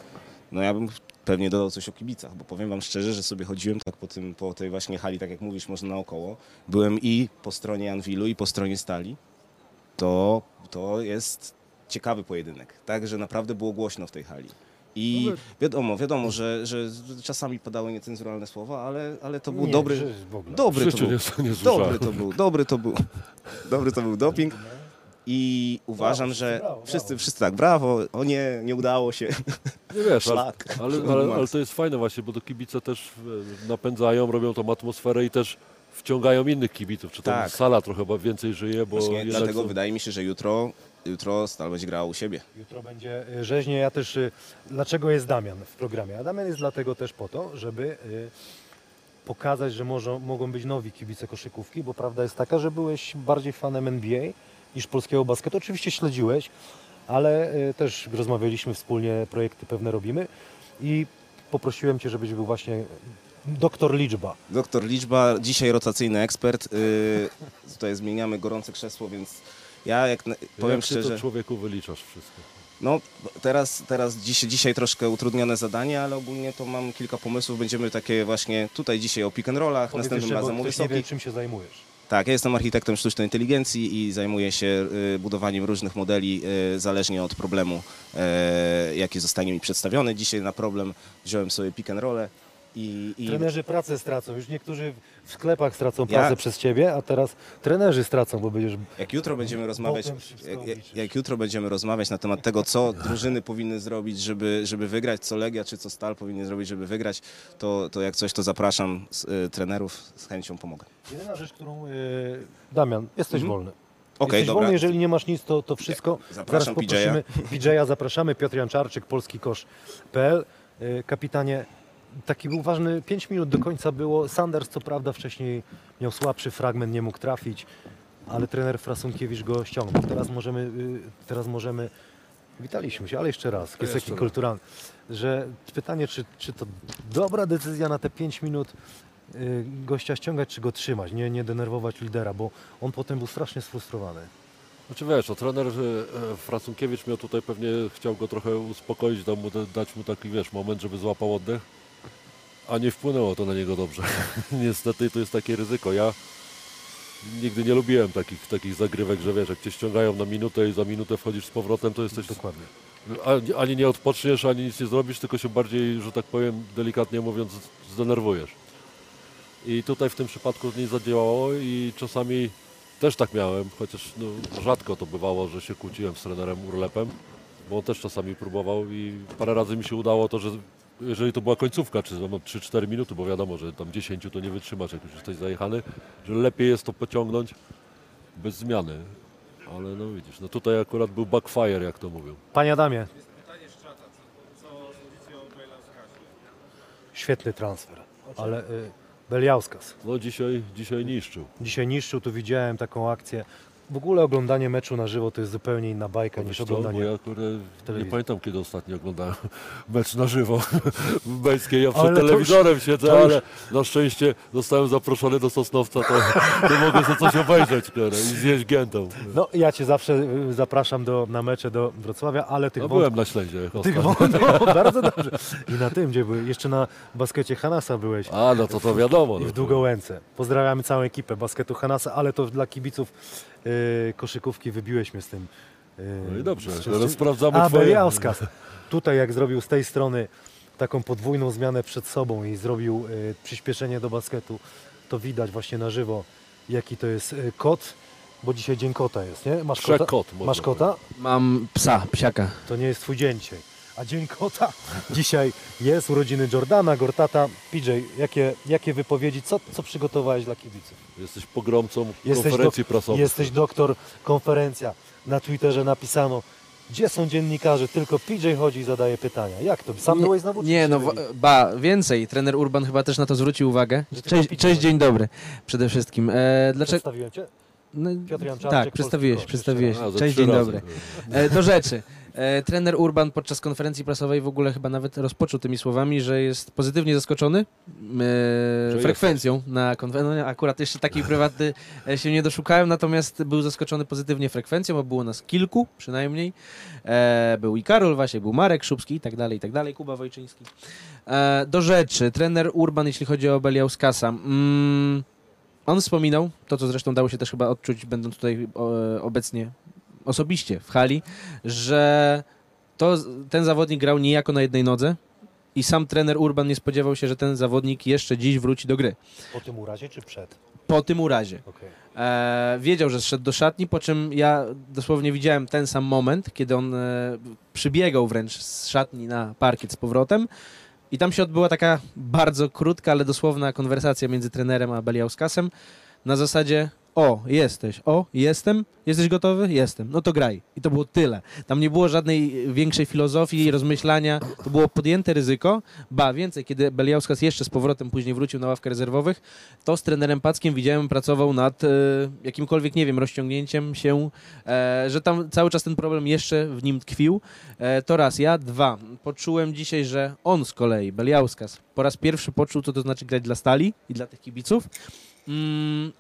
No ja bym pewnie dodał coś o kibicach, bo powiem wam szczerze, że sobie chodziłem tak po, tym, po tej właśnie hali, tak jak mówisz, można naokoło. Byłem i po stronie Anwilu, i po stronie Stali. To, to jest ciekawy pojedynek. Tak, że naprawdę było głośno w tej hali. I wiadomo, wiadomo, że, że czasami padały niecenzuralne słowa, ale, ale to był Nie, dobry, że w ogóle. W dobry to był, nie, dobry to był, dobry to był, dobry to był doping. I uważam, Brawo, że brawo, wszyscy, brawo. wszyscy tak, brawo, o nie, nie udało się, Nie wiesz, ale, szlak. ale, ale, ale to jest fajne właśnie, bo to kibice też napędzają, robią tą atmosferę i też wciągają innych kibiców. Czy tam Tak. sala trochę więcej żyje, bo Właśnie dlatego są- wydaje mi się, że jutro, jutro Stal będzie grała u siebie. Jutro będzie y, rzeźnie. Ja też. y, Dlaczego jest Damian w programie? A Damian jest dlatego też po to, żeby y, pokazać, że może, mogą być nowi kibice koszykówki, bo prawda jest taka, że byłeś bardziej fanem NBA niż polskiego basketu. Oczywiście śledziłeś, ale y, też rozmawialiśmy wspólnie, projekty pewne robimy i poprosiłem Cię, żebyś był właśnie doktor liczba. Doktor Liczba, dzisiaj rotacyjny ekspert. Yy, tutaj zmieniamy gorące krzesło, więc ja jak na- powiem jak ty szczerze, to człowieku wyliczasz wszystko. no teraz, teraz dziś, dzisiaj troszkę utrudnione zadanie, ale ogólnie to mam kilka pomysłów. Będziemy takie właśnie tutaj dzisiaj o pick and rollach, Powiedz następnym jeszcze, razem o wie, wysokich. czym się zajmujesz. Tak, ja jestem architektem sztucznej inteligencji i zajmuję się y, budowaniem różnych modeli y, zależnie od problemu, y, jaki zostanie mi przedstawiony. Dzisiaj na problem wziąłem sobie pick and roll i, i Trenerzy pracę stracą. Już niektórzy w sklepach stracą Ja- pracę przez ciebie, a teraz trenerzy stracą, bo będziesz Jak jutro będziemy rozmawiać, jak, jak, jutro będziemy rozmawiać na temat tego, co drużyny powinny zrobić, żeby, żeby wygrać, co Legia czy co Stal powinien zrobić, żeby wygrać, to, to jak coś, to zapraszam z, y, trenerów, z chęcią pomogę. Jedyna rzecz, którą. Yy, Damian, jesteś Mhm. wolny. Okej, jesteś dobra. wolny, jeżeli nie masz nic, to, to wszystko. Zapraszam Zaraz poprosimy PJ'a, zapraszamy. Piotr Janczarczyk, polskikosz.pl. Yy, kapitanie, taki był ważny, 5 minut do końca było. Sanders, co prawda, wcześniej miał słabszy fragment, nie mógł trafić, ale trener Frasunkiewicz go ściągnął. Teraz możemy. Yy, teraz możemy Witaliśmy się, ale jeszcze raz, jest taki kulturalny, że pytanie, czy, czy to dobra decyzja na te 5 minut y, gościa ściągać, czy go trzymać, nie, nie denerwować lidera, bo on potem był strasznie sfrustrowany. Znaczy wiesz, o trener e, Fracunkiewicz miał tutaj pewnie, chciał go trochę uspokoić, dał mu, dać mu taki wiesz, moment, żeby złapał oddech, a nie wpłynęło to na niego dobrze. Niestety to jest takie ryzyko. Ja nigdy nie lubiłem takich, takich zagrywek, że wiesz, jak cię ściągają na minutę i za minutę wchodzisz z powrotem, to jesteś Dokładnie. ani, ani nie odpoczniesz, ani nic nie zrobisz, tylko się bardziej, że tak powiem, delikatnie mówiąc, zdenerwujesz. I tutaj w tym przypadku nie zadziałało i czasami też tak miałem, chociaż no, rzadko to bywało, że się kłóciłem z trenerem Urlepem, bo on też czasami próbował i parę razy mi się udało to, że jeżeli to była końcówka, czy tam 3-4 minuty, bo wiadomo, że tam 10 to nie wytrzymasz, jak już jesteś zajechany, że lepiej jest to pociągnąć bez zmiany. Ale no widzisz, no tutaj akurat był backfire, jak to mówią. Panie Adamie. Świetny transfer, ale y, Beliauskas No dzisiaj, dzisiaj niszczył. dzisiaj niszczył, tu widziałem taką akcję. W ogóle oglądanie meczu na żywo to jest zupełnie inna bajka niż bo oglądanie. ja kurde, nie pamiętam kiedy ostatnio oglądałem mecz na żywo w Beńskiej. Ja przed Ale to już- telewizorem siedzę, już- ale na szczęście zostałem zaproszony do Sosnowca, to, to mogę sobie coś obejrzeć kurde, i zjeść giętą. No ja Cię zawsze y, zapraszam do, na mecze do Wrocławia, ale tych No byłem na śledzie. Tych wątków, no, bardzo dobrze. I na tym, gdzie były, jeszcze na baskecie Hanasa byłeś. A, no to to wiadomo. I no w to- Długołęce. Pozdrawiamy całą ekipę basketu Hanasa, ale to dla kibiców y, koszykówki wybiłeś mnie z tym. y, No i dobrze, z- teraz sprawdzamy A, twoje... Beliauskas. Tutaj jak zrobił z tej strony taką podwójną zmianę przed sobą i zrobił y, przyspieszenie do basketu, to widać właśnie na żywo, jaki to jest y, kot, bo dzisiaj dzień kota jest, nie? Masz kota? Przekot, można Masz kota? Mam psa, psiaka. To nie jest twój dzień dzisiaj. A Dzień Kota dzisiaj jest, urodziny Jordana, Gortata. PJ, jakie, jakie wypowiedzi, co, co przygotowałeś dla kibiców? Jesteś pogromcą Jesteś konferencji prasowej. Jesteś doktor, konferencja. Na Twitterze napisano, gdzie są dziennikarze, tylko PJ chodzi i zadaje pytania. Jak to? Sam Nie- byłeś znowu? Nie, no ba, więcej. Trener Urban chyba też na to zwrócił uwagę. Cześć, cześć dzień dobry przede wszystkim. E, dlaczego? Przedstawiłem cię? No, Piotr Janczarczyk, tak, przedstawiłeś, przedstawiłeś. Cześć, dzień dobry. E, do rzeczy. E, trener Urban podczas konferencji prasowej w ogóle chyba nawet rozpoczął tymi słowami, że jest pozytywnie zaskoczony e, frekwencją na konferencji. No, akurat jeszcze takiej prywatny e, się nie doszukałem, natomiast był zaskoczony pozytywnie frekwencją, bo było nas kilku przynajmniej. E, był i Karol Wasiek, był Marek Szubski i tak dalej, i tak dalej, Kuba Wojczyński. E, do rzeczy. Trener Urban, jeśli chodzi o Beliauskasa. Mm, on wspominał, to co zresztą dało się też chyba odczuć, będąc tutaj o, obecnie osobiście w hali, że to, ten zawodnik grał niejako na jednej nodze i sam trener Urban nie spodziewał się, że ten zawodnik jeszcze dziś wróci do gry. Po tym urazie czy przed? Po tym urazie. Okej. E, wiedział, że zszedł do szatni, po czym ja dosłownie widziałem ten sam moment, kiedy on e, przybiegał wręcz z szatni na parkiet z powrotem i tam się odbyła taka bardzo krótka, ale dosłowna konwersacja między trenerem a Beliauskasem na zasadzie o, jesteś, o, jestem, jesteś gotowy? Jestem, no to graj. I to było tyle. Tam nie było żadnej większej filozofii, rozmyślania, to było podjęte ryzyko, ba, więcej, kiedy Beliauskas jeszcze z powrotem później wrócił na ławkę rezerwowych, to z trenerem Packiem widziałem, pracował nad e, jakimkolwiek, nie wiem, rozciągnięciem się, e, że tam cały czas ten problem jeszcze w nim tkwił. E, to raz, ja dwa. Poczułem dzisiaj, że on z kolei, Beliauskas, po raz pierwszy poczuł, co to znaczy grać dla Stali i dla tych kibiców. Mm,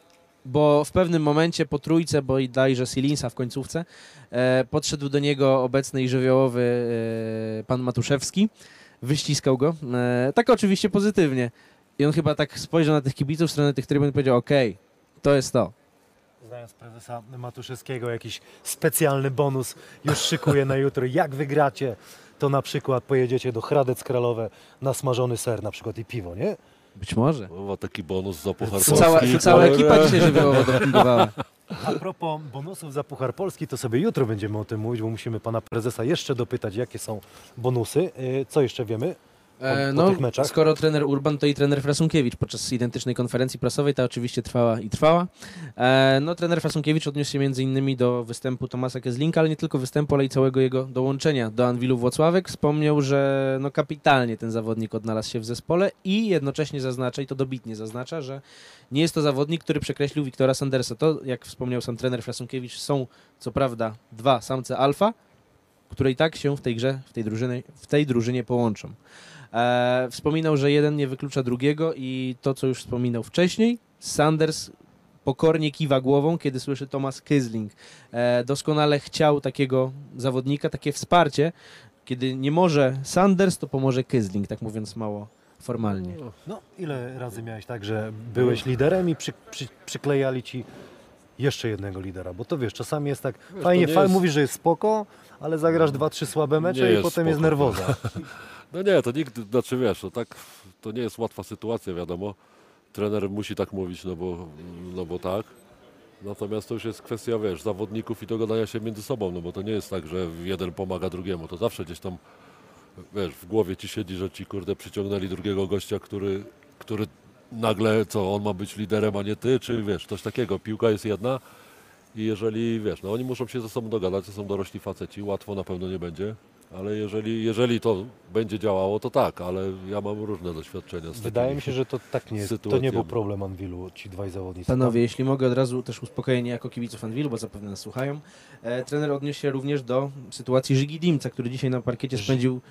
bo w pewnym momencie po trójce, bo i dajże Silinsa w końcówce, e, podszedł do niego obecny i żywiołowy e, pan Matuszewski, wyściskał go, e, tak oczywiście pozytywnie. I on chyba tak spojrzał na tych kibiców w stronę tych trybun i powiedział, okej, to jest to. Znając prezesa Matuszewskiego, jakiś specjalny bonus już szykuje na jutro. Jak wygracie, to na przykład pojedziecie do Hradec Kralowe na smażony ser na przykład i piwo, nie? Być może. Ma taki bonus za Puchar cała, Polski, cała ekipa dzisiaj żywiołowo dopingowała. A propos bonusów za Puchar Polski, to sobie jutro będziemy o tym mówić, bo musimy pana prezesa jeszcze dopytać, jakie są bonusy. Yy, Co jeszcze wiemy? E, po no, tych meczach? skoro trener Urban, to i trener Frasunkiewicz podczas identycznej konferencji prasowej, ta oczywiście trwała i trwała. E, no, trener Frasunkiewicz odniósł się między innymi do występu Tomasa Kezlinka, ale nie tylko występu, ale i całego jego dołączenia do Anwilu Włocławek. Wspomniał, że no, kapitalnie ten zawodnik odnalazł się w zespole i jednocześnie zaznacza, i to dobitnie zaznacza, że nie jest to zawodnik, który przekreślił Wiktora Sandersa. To, jak wspomniał sam trener Frasunkiewicz, są co prawda dwa samce alfa, które i tak się w tej grze, w tej drużynie, w tej drużynie połączą. E, wspominał, że jeden nie wyklucza drugiego i to, co już wspominał wcześniej, Sanders pokornie kiwa głową, kiedy słyszy Thomas Kysling. E, doskonale chciał takiego zawodnika, takie wsparcie. Kiedy nie może Sanders, to pomoże Kysling, tak mówiąc mało formalnie. No, ile razy miałeś tak, że byłeś liderem i przy, przy, przyklejali ci jeszcze jednego lidera? Bo to wiesz, czasami jest tak, Wiesz, fajnie, fajnie jest- mówisz, że jest spoko, ale zagrasz dwa, trzy słabe mecze Nie i jest potem jest spoko. nerwoza. No nie, to nigdy, znaczy wiesz, to tak, to nie jest łatwa sytuacja, wiadomo. Trener musi tak mówić, no bo, no bo tak. Natomiast to już jest kwestia, wiesz, zawodników i dogadania się między sobą, no bo to nie jest tak, że jeden pomaga drugiemu. To zawsze gdzieś tam, wiesz, w głowie ci siedzi, że ci, kurde, przyciągnęli drugiego gościa, który, który nagle, co, on ma być liderem, a nie ty, czy wiesz, coś takiego. Piłka jest jedna i jeżeli, wiesz, no oni muszą się ze sobą dogadać, to są dorośli faceci, łatwo na pewno nie będzie. Ale jeżeli, jeżeli to będzie działało, to tak, ale ja mam różne doświadczenia z Wydaje mi się, że to tak nie jest. To nie był problem Anwilu, ci dwaj zawodnicy. Panowie, jeśli mogę od razu też uspokojenie jako kibiców Anwilu, bo zapewne nas słuchają. E, trener odniósł się również do sytuacji Żygi Dimca, który dzisiaj na parkiecie spędził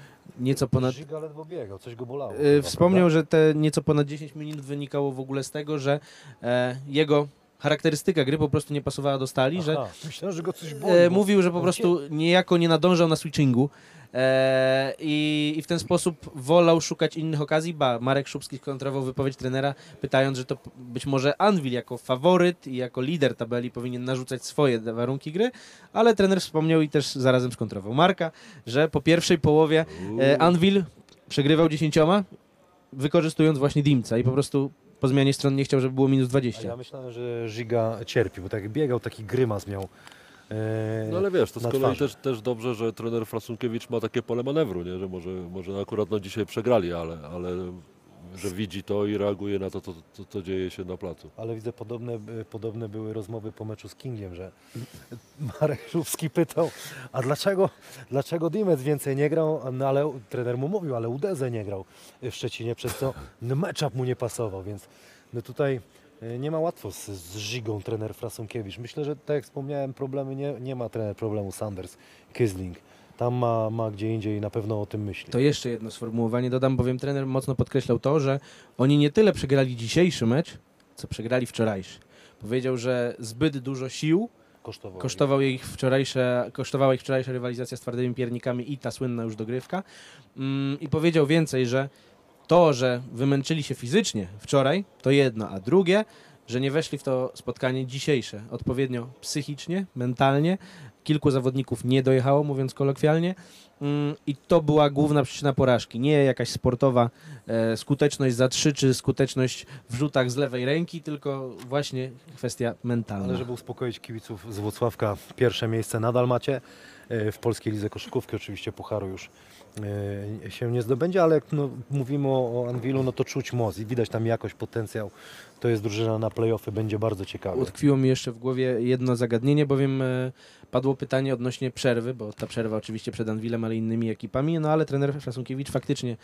nieco ponad Żyga ledwo biegał, coś go bolało. E, Wspomniał, że te nieco ponad 10 minut wynikało w ogóle z tego, że e, jego charakterystyka gry po prostu nie pasowała do stali, że Aha, myślałem, że go coś boli. e, mówił, że po on prostu niejako nie nadążał na switchingu e, i, i w ten sposób wolał szukać innych okazji. Ba, Marek Szubski skontrował wypowiedź trenera, pytając, że to być może Anvil jako faworyt i jako lider tabeli powinien narzucać swoje warunki gry, ale trener wspomniał i też zarazem skontrował Marka, że po pierwszej połowie E, Anvil przegrywał dziesięcioma, wykorzystując właśnie Dimca i po prostu po zmianie stron nie chciał, żeby było minus A 20. ja myślałem, że Żyga cierpi, bo tak jak biegał, taki grymas miał e, No ale wiesz, to z kolei też, też dobrze, że trener Frasunkiewicz ma takie pole manewru, nie? że może, może akurat no dzisiaj przegrali, ale, ale że widzi to i reaguje na to, co to, to dzieje się na placu. Ale widzę, podobne, y, podobne były rozmowy po meczu z Kingiem, że Marek Żubski pytał, a dlaczego, dlaczego Dimec więcej nie grał? No ale trener mu mówił, ale Udeze nie grał w Szczecinie, przez co no, matchup mu nie pasował, więc no tutaj y, nie ma łatwo z, z Żigą trener Frasunkiewicz. Myślę, że tak jak wspomniałem, problemy nie, nie ma trener problemu Sanders, Kysling. Tam ma, ma gdzie indziej na pewno o tym myśli. To jeszcze jedno sformułowanie dodam, bowiem trener mocno podkreślał to, że oni nie tyle przegrali dzisiejszy mecz, co przegrali wczorajszy. Powiedział, że zbyt dużo sił Kosztowało. kosztował ich wczorajsze, kosztowała ich wczorajsza rywalizacja z twardymi piernikami i ta słynna już dogrywka. Mm, I powiedział więcej, że to, że wymęczyli się fizycznie wczoraj, to jedno, a drugie, że nie weszli w to spotkanie dzisiejsze odpowiednio psychicznie, mentalnie. Kilku zawodników nie dojechało, mówiąc kolokwialnie. Mm, I to była główna przyczyna porażki. Nie jakaś sportowa e, skuteczność za trzy, czy skuteczność w rzutach z lewej ręki, tylko właśnie kwestia mentalna. Ale żeby uspokoić kibiców z Włocławka, pierwsze miejsce nadal macie. E, W polskiej lidze koszykówki oczywiście pucharu już e, się nie zdobędzie, ale jak no, mówimy o, Anwilu, no to czuć moc i widać tam jakość, potencjał. To jest drużyna na playoffy, będzie bardzo ciekawe. Utkwiło mi jeszcze w głowie jedno zagadnienie, bowiem e, padło pytanie odnośnie przerwy, bo ta przerwa oczywiście przed Anwilem, ale innymi ekipami, no ale trener Frasunkiewicz faktycznie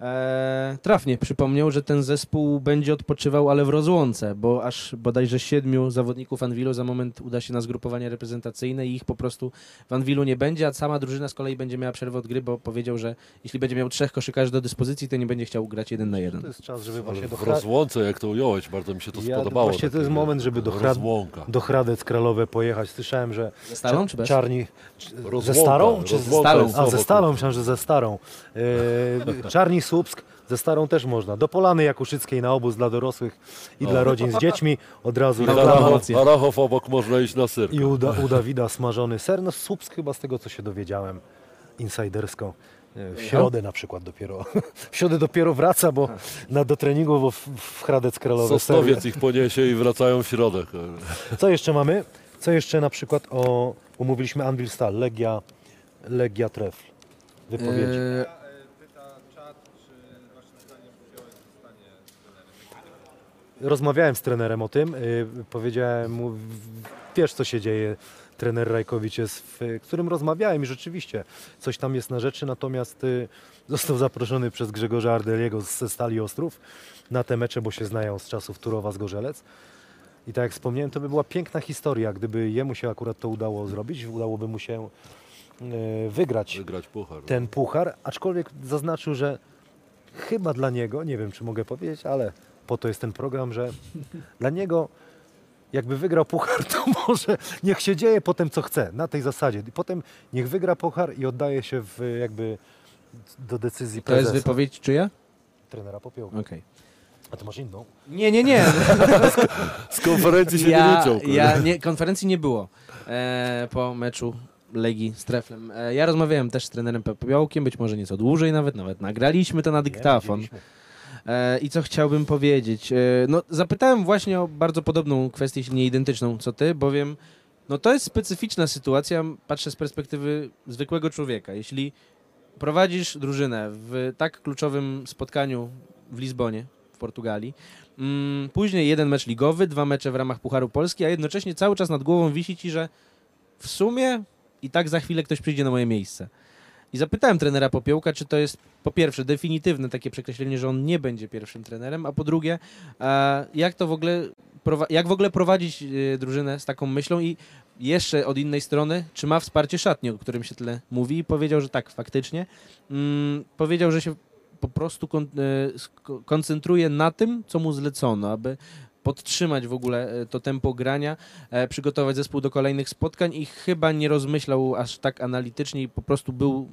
e, trafnie przypomniał, że ten zespół będzie odpoczywał, ale w rozłące, bo aż bodajże siedmiu zawodników Anwilu za moment uda się na zgrupowanie reprezentacyjne i ich po prostu w Anwilu nie będzie, a sama drużyna z kolei będzie miała przerwę od gry, bo powiedział, że jeśli będzie miał trzech koszykarzy do dyspozycji, to nie będzie chciał grać jeden na jeden. To jest czas, żeby właśnie do, w rozłące, jak to ująłeś, bardzo mi się to Ja- spodobało. właśnie to jest moment, żeby do Hrad- Rozłąka. do Hradec Kralowe pojechać. Słyszałem, że Ze Stalą czy bez? Czarni... czy- Ze Rozłąka, Starą? Czy ze rozłąka Stalą? jest A, ze kurczę. myślałem, że ze Starą. E, Czarni Słupsk, ze Starą też można. Do Polany Jakuszyckiej na obóz dla dorosłych i O. dla rodzin z dziećmi. Od razu na. Rachow, obok można iść na syr. I u, Da- u Dawida smażony ser. No Słupsk chyba z tego, co się dowiedziałem insidersko. W środę na przykład dopiero. W środę dopiero wraca, bo na, do treningu bo w, w Hradec Kralowe. Sosnowiec ich poniesie i wracają w środek. Co jeszcze mamy? Co jeszcze na przykład o... Umówiliśmy Anvil Stal, Legia, Legia Trefl. Wypowiedzi. E, Rozmawiałem z trenerem o tym. y, Powiedziałem mu, wiesz co się dzieje. Trener Rajkowicz jest, w którym rozmawiałem i rzeczywiście coś tam jest na rzeczy, natomiast y, został zaproszony przez Grzegorza Ardeliego ze Stali Ostrów na te mecze, bo się znają z czasów Turowa z Gorzelec. I tak jak wspomniałem, to by była piękna historia, gdyby jemu się akurat to udało zrobić, udałoby mu się y, wygrać Wygrać puchar. ten puchar, aczkolwiek zaznaczył, że chyba dla niego, nie wiem czy mogę powiedzieć, ale po to jest ten program, że dla niego jakby wygrał puchar, to może niech się dzieje potem co chce, na tej zasadzie. I potem niech wygra puchar i oddaje się w jakby do decyzji to jest wypowiedź czyja? trenera Popiołka. Okej. A ty masz inną? Nie, nie, nie. Z konferencji się nie ja, liczą. ja nie, konferencji nie było e, po meczu Legii z Treflem. E, ja rozmawiałem też z trenerem Popiołkiem, być może nieco dłużej nawet, nawet nagraliśmy to na dyktafon. Widzieliśmy. E, I co chciałbym powiedzieć? E, no, zapytałem właśnie o bardzo podobną kwestię, jeśli nie identyczną, co ty, bowiem no, to jest specyficzna sytuacja, patrzę z perspektywy zwykłego człowieka. Jeśli prowadzisz drużynę w tak kluczowym spotkaniu w Lizbonie, w Portugalii, mm, później jeden mecz ligowy, dwa mecze w ramach Pucharu Polski, a jednocześnie cały czas nad głową wisi ci, że w sumie i tak za chwilę ktoś przyjdzie na moje miejsce. I zapytałem trenera Popiołka, czy to jest po pierwsze definitywne takie przekreślenie, że on nie będzie pierwszym trenerem, a po drugie, jak to w ogóle, jak w ogóle prowadzić e, drużynę z taką myślą i jeszcze od innej strony, czy ma wsparcie szatni, o którym się tyle mówi i powiedział, że tak, faktycznie. Mm, powiedział, że się po prostu sko- koncentruje na tym, co mu zlecono, aby podtrzymać w ogóle e, to tempo grania, e, przygotować zespół do kolejnych spotkań i chyba nie rozmyślał aż tak analitycznie i po prostu był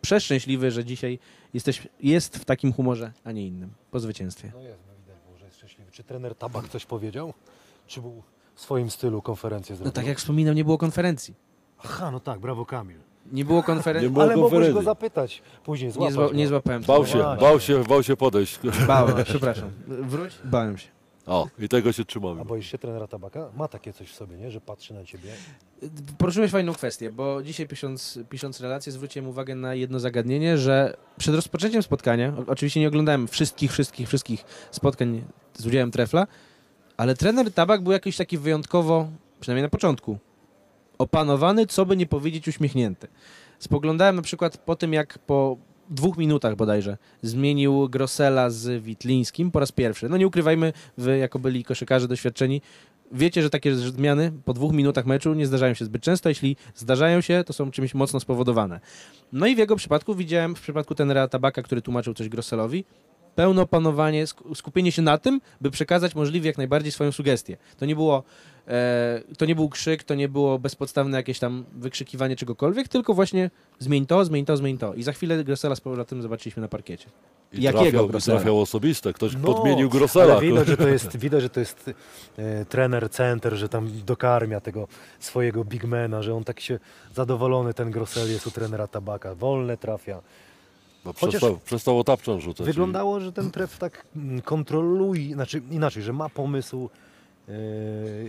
przeszczęśliwy, że dzisiaj jesteś, jest w takim humorze, a nie innym, po zwycięstwie. No jest, no widać było, że jest szczęśliwy. Czy trener Tabak coś powiedział? Czy był w swoim stylu konferencję zrobił? No tak jak wspominał, nie było konferencji. Aha, no tak, brawo Kamil. Nie było konferencji. Nie było Ale mogłeś go konferencji. zapytać później, Nie, złapać zła, go. nie złapałem. Bał się, właśnie. bał się, bał się podejść. Bałem, przepraszam. Wróć. Bałem się. O, i tego się A trzymamy. boisz się trenera Tabaka? Ma takie coś w sobie, nie? Że patrzy na ciebie. Poruszyłeś fajną kwestię, bo dzisiaj pisząc, pisząc relację zwróciłem uwagę na jedno zagadnienie, że przed rozpoczęciem spotkania, oczywiście nie oglądałem wszystkich, wszystkich, wszystkich spotkań z udziałem Trefla, ale trener Tabak był jakiś taki wyjątkowo, przynajmniej na początku, opanowany, co by nie powiedzieć uśmiechnięty. Spoglądałem na przykład po tym, jak po dwóch minutach bodajże zmienił Grossela z Witlińskim po raz pierwszy. No nie ukrywajmy, wy jako byli koszykarze doświadczeni, wiecie, że takie zmiany po dwóch minutach meczu nie zdarzają się zbyt często. Jeśli zdarzają się, to są czymś mocno spowodowane. No i w jego przypadku widziałem, w przypadku tenera Tabaka, który tłumaczył coś Grosselowi, pełne opanowanie, sk- skupienie się na tym, by przekazać możliwie jak najbardziej swoją sugestię. To nie było, to nie był krzyk, to nie było bezpodstawne jakieś tam wykrzykiwanie czegokolwiek, tylko właśnie zmień to, zmień to, zmień to. I za chwilę Grossela z powrotem zobaczyliśmy na parkiecie. I Jakiego trafiał, Grossela? trafiał osobiste. Ktoś No, podmienił Grossela. Ale widać, że to jest, widać, że to jest e, trener, center, że tam dokarmia tego swojego bigmana, że on tak się zadowolony, ten Grossel jest u trenera Tabaka. Wolne trafia. No, Chociaż- przestał, przestał otapczą rzucać. Wyglądało, że ten tref tak kontroluje, znaczy inaczej, że ma pomysł, e,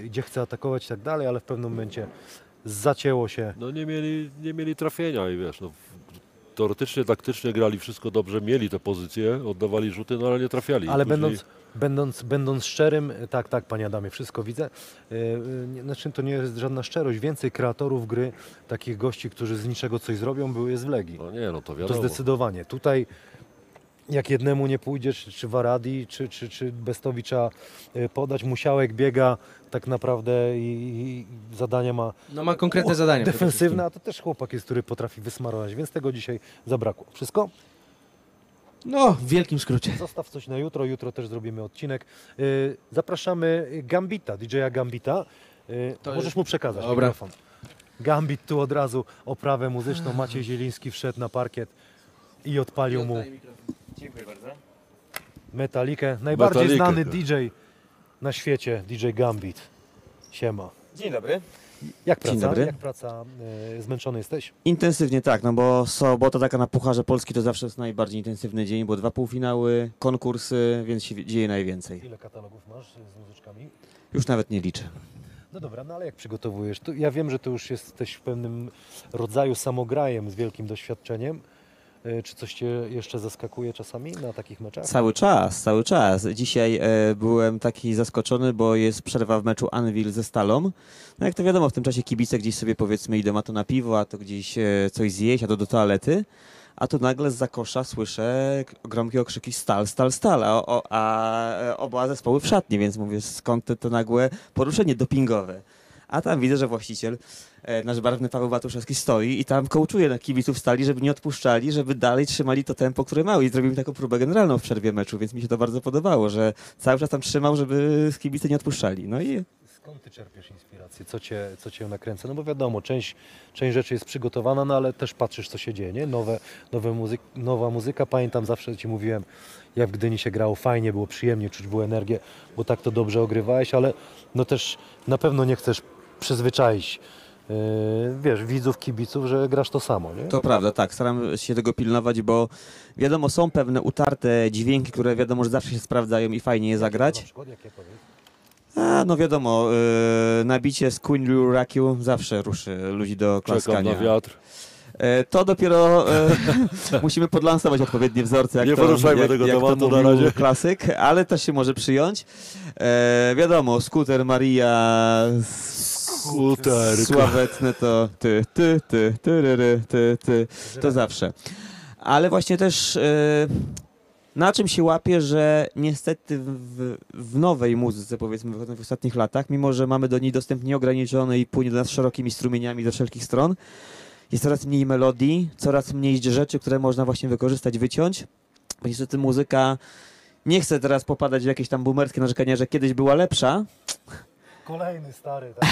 gdzie chce atakować i tak dalej, ale w pewnym momencie zacięło się. No nie mieli, nie mieli trafienia i wiesz, no, teoretycznie, taktycznie grali wszystko dobrze, mieli te pozycje, oddawali rzuty, no ale nie trafiali. Ale Później- będąc, będąc, będąc szczerym, tak, tak, panie Adamie, wszystko widzę. E, nie- Znaczy, to nie jest żadna szczerość. Więcej kreatorów gry, takich gości, którzy z niczego coś zrobią, było jest w Legii. No nie, no to To wiadomo. zdecydowanie. Tutaj jak jednemu nie pójdzie, czy, czy Waradi, czy, czy, czy Bestowi trzeba e, podać, Musiałek biega tak naprawdę i, i zadania ma No ma konkretne zadania. przede defensywne, a to też chłopak jest, który potrafi wysmarować, więc tego dzisiaj zabrakło. Wszystko? No, w wielkim skrócie. Zostaw coś na jutro, jutro też zrobimy odcinek. Y, Zapraszamy Gambita, DJ-a Gambita. Y, To Możesz jest- mu przekazać Dobra. mikrofon. Gambit tu od razu oprawę muzyczną. Maciej Zieliński wszedł na parkiet i odpalił mu Dziękuję bardzo. metalikę. Najbardziej Metalikę, znany tak. DJ na świecie, DJ Gambit. Siema. Dzień dobry. Jak praca? dobry. Jak praca? Y, Zmęczony jesteś? Intensywnie tak, no bo sobota taka na Pucharze Polski to zawsze jest najbardziej intensywny dzień, bo dwa półfinały, konkursy, więc się dzieje najwięcej. Ile katalogów masz z muzyczkami? Już nawet nie liczę. No dobra, no ale jak przygotowujesz? Tu, ja wiem, że ty już jesteś w pewnym rodzaju samograjem z wielkim doświadczeniem. Y, Czy coś cię jeszcze zaskakuje czasami na takich meczach? Cały czas, cały czas. Dzisiaj e, byłem taki zaskoczony, bo jest przerwa w meczu Anvil ze Stalą. No jak to wiadomo, w tym czasie kibice gdzieś sobie powiedzmy idą a to na piwo, a to gdzieś e, coś zjeść, a to do toalety. A tu nagle z kosza słyszę gromkie okrzyki stal, stal, stal, a, a e, oba zespoły w szatni, więc mówię skąd to, to nagłe poruszenie dopingowe. A tam widzę, że właściciel, e, nasz barwny Paweł Batuszewski stoi i tam kołczuje na kibiców stali, żeby nie odpuszczali, żeby dalej trzymali to tempo, które mają i zrobił mi taką próbę generalną w przerwie meczu, więc mi się to bardzo podobało, że cały czas tam trzymał, żeby kibice nie odpuszczali. No i Skąd ty czerpiesz inspirację? Co cię, co cię nakręca? No bo wiadomo, część, część rzeczy jest przygotowana, no ale też patrzysz, co się dzieje, nie? Nowe, nowe muzyk, nowa muzyka. Pamiętam, zawsze ci mówiłem, jak w Gdyni się grało fajnie, było przyjemnie, czuć było energię, bo tak to dobrze ogrywałeś, ale no też na pewno nie chcesz przyzwyczaić, yy, wiesz, widzów, kibiców, że grasz to samo, nie? To prawda, tak. Staram się tego pilnować, bo wiadomo, są pewne utarte dźwięki, które wiadomo, że zawsze się sprawdzają i fajnie je Na zagrać. przykład, jakie powiedz? A, no wiadomo, yy, nabicie z Queen Liu Rakiu zawsze ruszy ludzi do Czekam klaskania. na wiatr. E, to dopiero e, musimy podlansować odpowiednie wzorce, jak Nie to, poruszajmy jak, tego jak tematu to na razie. klasyk, ale też się może przyjąć. E, wiadomo, skuter Maria, Skuterko. sławetne to ty, ty, ty, ty, ty, ty, ty, to zawsze. Ale właśnie też e, na czym się łapie, że niestety w, w nowej muzyce, powiedzmy w ostatnich latach, mimo że mamy do niej dostęp nieograniczony i płynie do nas szerokimi strumieniami ze wszelkich stron, jest coraz mniej melodii, coraz mniej rzeczy, które można właśnie wykorzystać, wyciąć. Bo niestety muzyka, nie chcę teraz popadać w jakieś tam boomerskie narzekania, że kiedyś była lepsza, Kolejny stary, tak,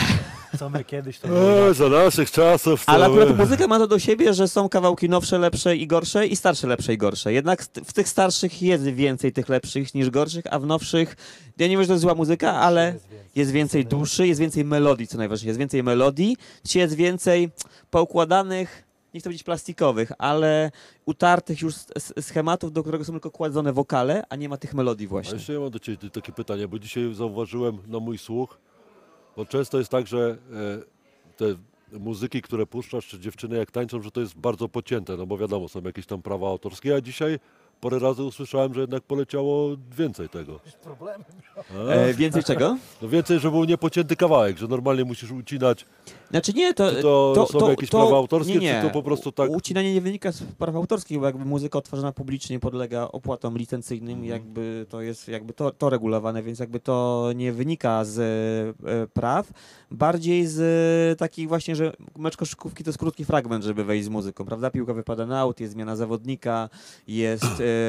co my kiedyś to było. E, za naszych czasów to... ale akurat muzyka ma to do siebie, że są kawałki nowsze, lepsze i gorsze i starsze, lepsze i gorsze. Jednak w tych starszych jest więcej tych lepszych niż gorszych, a w nowszych, ja nie wiem, że to jest zła muzyka, ale jest więcej duszy, jest więcej melodii, co najważniejsze, jest więcej melodii, dzisiaj jest więcej poukładanych nie chcę powiedzieć plastikowych, ale utartych już schematów, do którego są tylko kładzone wokale, a nie ma tych melodii A właśnie. jeszcze ja mam do Ciebie takie pytanie, bo dzisiaj zauważyłem na mój słuch, bo często jest tak, że e, te muzyki, które puszczasz, czy dziewczyny jak tańczą, że to jest bardzo pocięte, no bo wiadomo, są jakieś tam prawa autorskie, a dzisiaj parę razy usłyszałem, że jednak poleciało więcej tego. Problemy. A, E, więcej czego? no więcej, że był niepocięty kawałek, że normalnie musisz ucinać. Znaczy nie, to, Czy to są jakieś prawa autorskie, nie, nie. czy to po prostu tak- Ucinanie nie wynika z praw autorskich, bo jakby muzyka odtwarzana publicznie podlega opłatom licencyjnym, Mhm. jakby to jest jakby to, to regulowane, więc jakby to nie wynika z e, praw, bardziej z e, takich właśnie, że mecz koszykówki to jest krótki fragment, żeby wejść z muzyką, prawda? Piłka wypada na aut, jest zmiana zawodnika, jest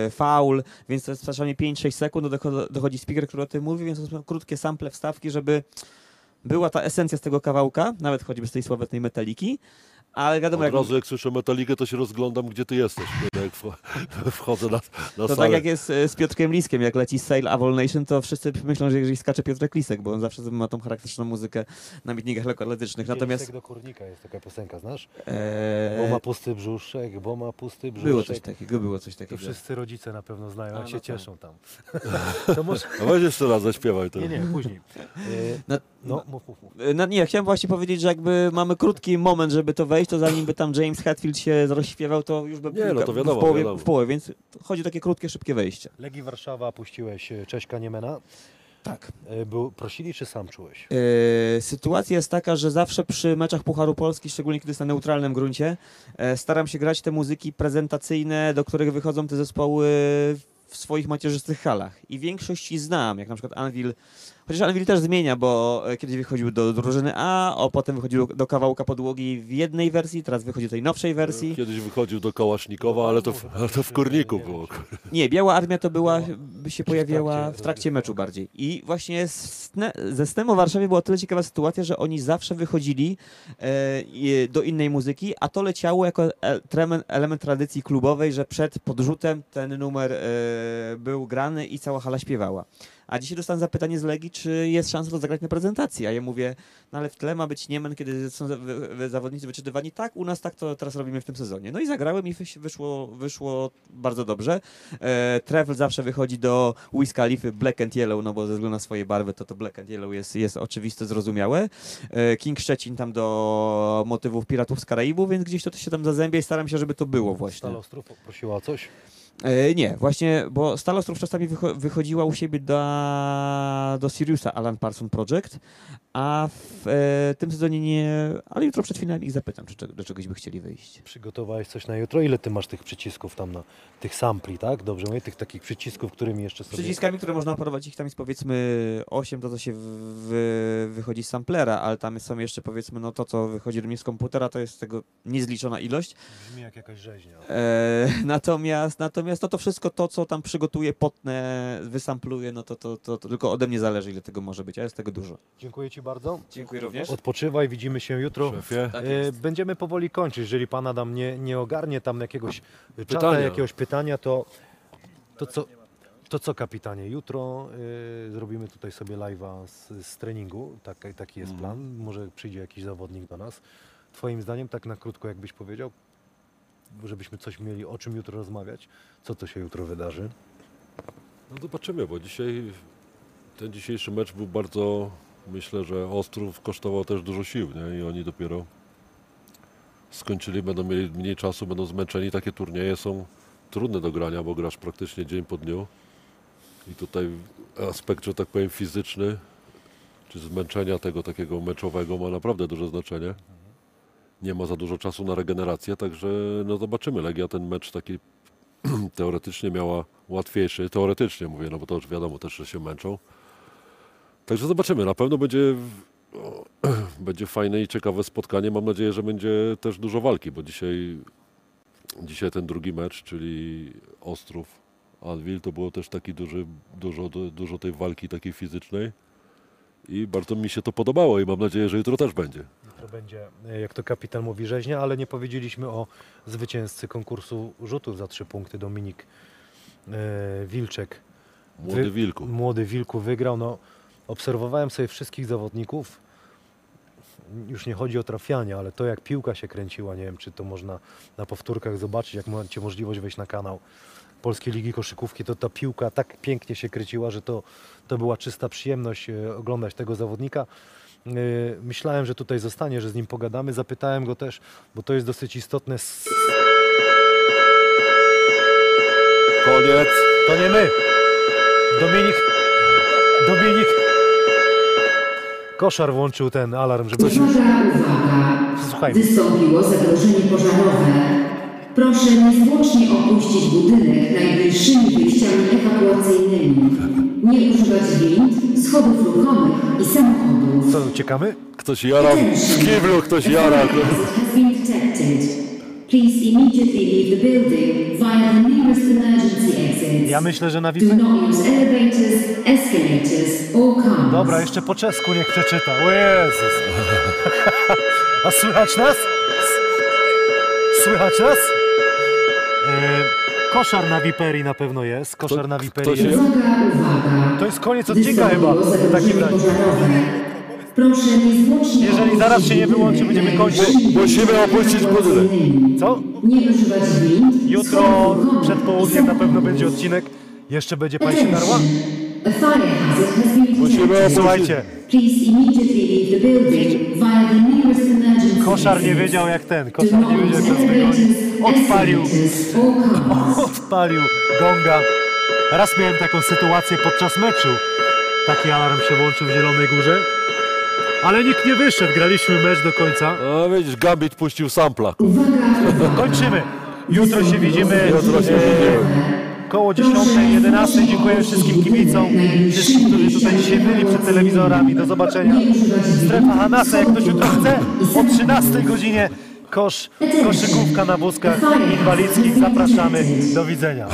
e, faul, więc to jest czasami 5-6 sekund, dochodzi, dochodzi speaker, który o tym mówi, więc to są krótkie sample, wstawki, żeby była ta esencja z tego kawałka, nawet choćby z tej sławetnej metaliki, ale wiadomo, Od jak, razu jak słyszę metalikę, to się rozglądam, gdzie ty jesteś, kiedy jak wcho- wchodzę na, na to salę. tak jak jest e, z Piotrkiem Liskiem, jak leci Sail Avol Nation, to wszyscy myślą, że jeżeli skacze Piotrek Lisek, bo on zawsze ma tą charakterystyczną muzykę na mitningach lekkoatletycznych. Natomiast do kurnika jest taka piosenka, znasz? e, Bo ma pusty brzuszek, bo ma pusty brzuszek. było coś takiego, było coś To takiego. wszyscy rodzice na pewno znają, A, jak no się tak. cieszą tam. to może... A weź jeszcze raz, zaśpiewaj to. Nie, nie, później. E, Na- no, mów, mów, mów. E, No nie, chciałem właśnie powiedzieć, że jakby mamy krótki moment, żeby to wejść, to zanim by tam James Hetfield się rozśpiewał, to już by Nie, no to w wiadomo, połowie, wiadomo. w połowie, więc chodzi o takie krótkie, szybkie wejście. Legii Warszawa puściłeś e, Cześćka Niemena. Tak. E, Był, prosili czy sam czułeś? E, sytuacja jest taka, że zawsze przy meczach Pucharu Polski, szczególnie kiedy jest na neutralnym gruncie, e, staram się grać te muzyki prezentacyjne, do których wychodzą te zespoły w swoich macierzystych halach. I większość ich znam, jak na przykład Anvil. Chociaż Anvil też zmienia, bo e, kiedyś wychodził do drużyny A, a potem wychodził do kawałka podłogi w jednej wersji, teraz wychodzi do tej nowszej wersji. Kiedyś wychodził do Kałasznikowa, ale to w, ale to w Korniku było. Nie, Biała Armia to była, by się pojawiała w trakcie meczu bardziej. I właśnie ze Snem Warszawie była tyle ciekawa sytuacja, że oni zawsze wychodzili e, do innej muzyki, a to leciało jako e, element tradycji klubowej, że przed podrzutem ten numer e, był grany i cała hala śpiewała. A dzisiaj dostałem zapytanie z Legii, czy jest szansa to zagrać na prezentacji. A ja mówię, no ale w tle ma być Niemen, kiedy są zawodnicy wyczytywani. Tak, u nas tak to teraz robimy w tym sezonie. No i zagrałem i wyszło, wyszło bardzo dobrze. E, zawsze wychodzi do Wiz Khalify Black and Yellow, no bo ze względu na swoje barwy to to Black and Yellow jest, jest oczywiste, zrozumiałe. E, King Szczecin tam do motywów Piratów z Karaibu, więc gdzieś to, to się tam zazębia i staram się, żeby to było właśnie. Stal Ostrów prosiła o coś? E, nie, właśnie, bo Stal Ostrów czasami wycho- wychodziła u siebie do, do Siriusa Alan Parson Project, a w e, tym sezonie nie, ale jutro przed finałem ich zapytam, czy do czegoś by chcieli wyjść. Przygotowałeś coś na jutro? Ile ty masz tych przycisków tam na tych sampli, tak? Dobrze mówię? Tych takich przycisków, którymi jeszcze sobie... Przyciskami, które można operować, ich tam jest powiedzmy 8, to co się wy, wychodzi z samplera, ale tam są jeszcze powiedzmy, no to co wychodzi do mnie z komputera, to jest tego niezliczona ilość. Brzmi jak jakaś rzeźnia. E, natomiast, natomiast no to wszystko to, co tam przygotuję, potnę, wysampluję, no to, to, to, to tylko ode mnie zależy, ile tego może być, a jest tego dużo. Dziękuję ci bardzo. Dziękuję również. Odpoczywaj, widzimy się jutro. Szefie. Tak E, jest. Będziemy powoli kończyć. Jeżeli pan Adam nie, nie ogarnie tam jakiegoś czata, Pytania. jakiegoś pytania, to, to, co, to co kapitanie? Jutro e, zrobimy tutaj sobie live'a z, z treningu. Tak, taki jest Mhm. plan. Może przyjdzie jakiś zawodnik do nas. Twoim zdaniem, tak na krótko, jakbyś powiedział, żebyśmy coś mieli o czym jutro rozmawiać? Co to się jutro wydarzy? No zobaczymy, bo dzisiaj ten dzisiejszy mecz był bardzo, myślę, że Ostrów kosztował też dużo sił, nie? I oni dopiero skończyli, będą mieli mniej czasu, będą zmęczeni. Takie turnieje są trudne do grania, bo grasz praktycznie dzień po dniu. I tutaj aspekt, że tak powiem, fizyczny, czy zmęczenia tego takiego meczowego ma naprawdę duże znaczenie. Nie ma za dużo czasu na regenerację, także no zobaczymy. Legia ten mecz taki teoretycznie miała łatwiejszy, teoretycznie mówię, no bo to już wiadomo też, że się męczą. Także zobaczymy, na pewno będzie, o, będzie fajne i ciekawe spotkanie. Mam nadzieję, że będzie też dużo walki, bo dzisiaj, dzisiaj ten drugi mecz, czyli Ostrów, Adwil, to było też taki duży, dużo, dużo tej walki takiej fizycznej. I bardzo mi się to podobało i mam nadzieję, że jutro też będzie. To będzie, e, jak to kapitan mówi, rzeźnia, ale nie powiedzieliśmy o zwycięzcy konkursu rzutów za trzy punkty, Dominik e, Wilczek. Młody Wilku. Młody Wilku wygrał. No, obserwowałem sobie wszystkich zawodników. już nie chodzi o trafianie, ale to jak piłka się kręciła, nie wiem czy to można na powtórkach zobaczyć, jak macie możliwość wejść na kanał Polskiej Ligi Koszykówki, to ta piłka tak pięknie się kręciła, że to, to była czysta przyjemność e, oglądać tego zawodnika. E, Myślałem, że tutaj zostanie, że z nim pogadamy. Zapytałem go też, bo to jest dosyć istotne. Koniec. To nie my. Dominik. Dominik. Koszar włączył ten alarm, żeby się. Uwaga! Słuchajmy. Wystąpiło zagrożenie pożarowe. Proszę niezwłocznie opuścić budynek najbliższymi wyjściami ewakuacyjnymi. Nie używać wind, schodów ruchomych i samochodów. Co, uciekamy? Ktoś jara w kiblu, ktoś jara. detected. Please immediately leave the building via the nearest emergency exits. Ja myślę, że na Do VIP. not use elevators, escalators or cars. Dobra, jeszcze po czesku niech przeczyta. O Jezus. A słychać nas? Słychać nas? E, koszar na Viperi na pewno jest. Koszar na Viperi ktoś jest. Uwaga, uwaga! To jest koniec odcinka chyba. W takim razie. Proszę niezwłocznie Jeżeli zaraz się nie wyłączy, będziemy kończyć. Musimy opuścić budynek. Co? Nie używać wind, Jutro przed południem na pewno będzie odcinek. Jeszcze będzie pan się darła? Musimy. Słuchajcie, koszar nie wiedział jak ten. Koszar nie wiedział jak ten. Odpalił. Odpalił gonga. Raz miałem taką sytuację podczas meczu. Taki alarm się włączył w Zielonej Górze. Ale nikt nie wyszedł, graliśmy mecz do końca. No widzisz, Gambit puścił sampla. Kończymy. Jutro się widzimy Jutro się e, koło 10, 11. Dziękuję wszystkim kibicom, wszystkim, którzy tutaj dzisiaj byli przed telewizorami. Do zobaczenia. Strefa Hanasa, jak ktoś jutro chce, o 13 godzinie kosz, koszykówka na wózkach inwalidzkich. Zapraszamy. Do widzenia.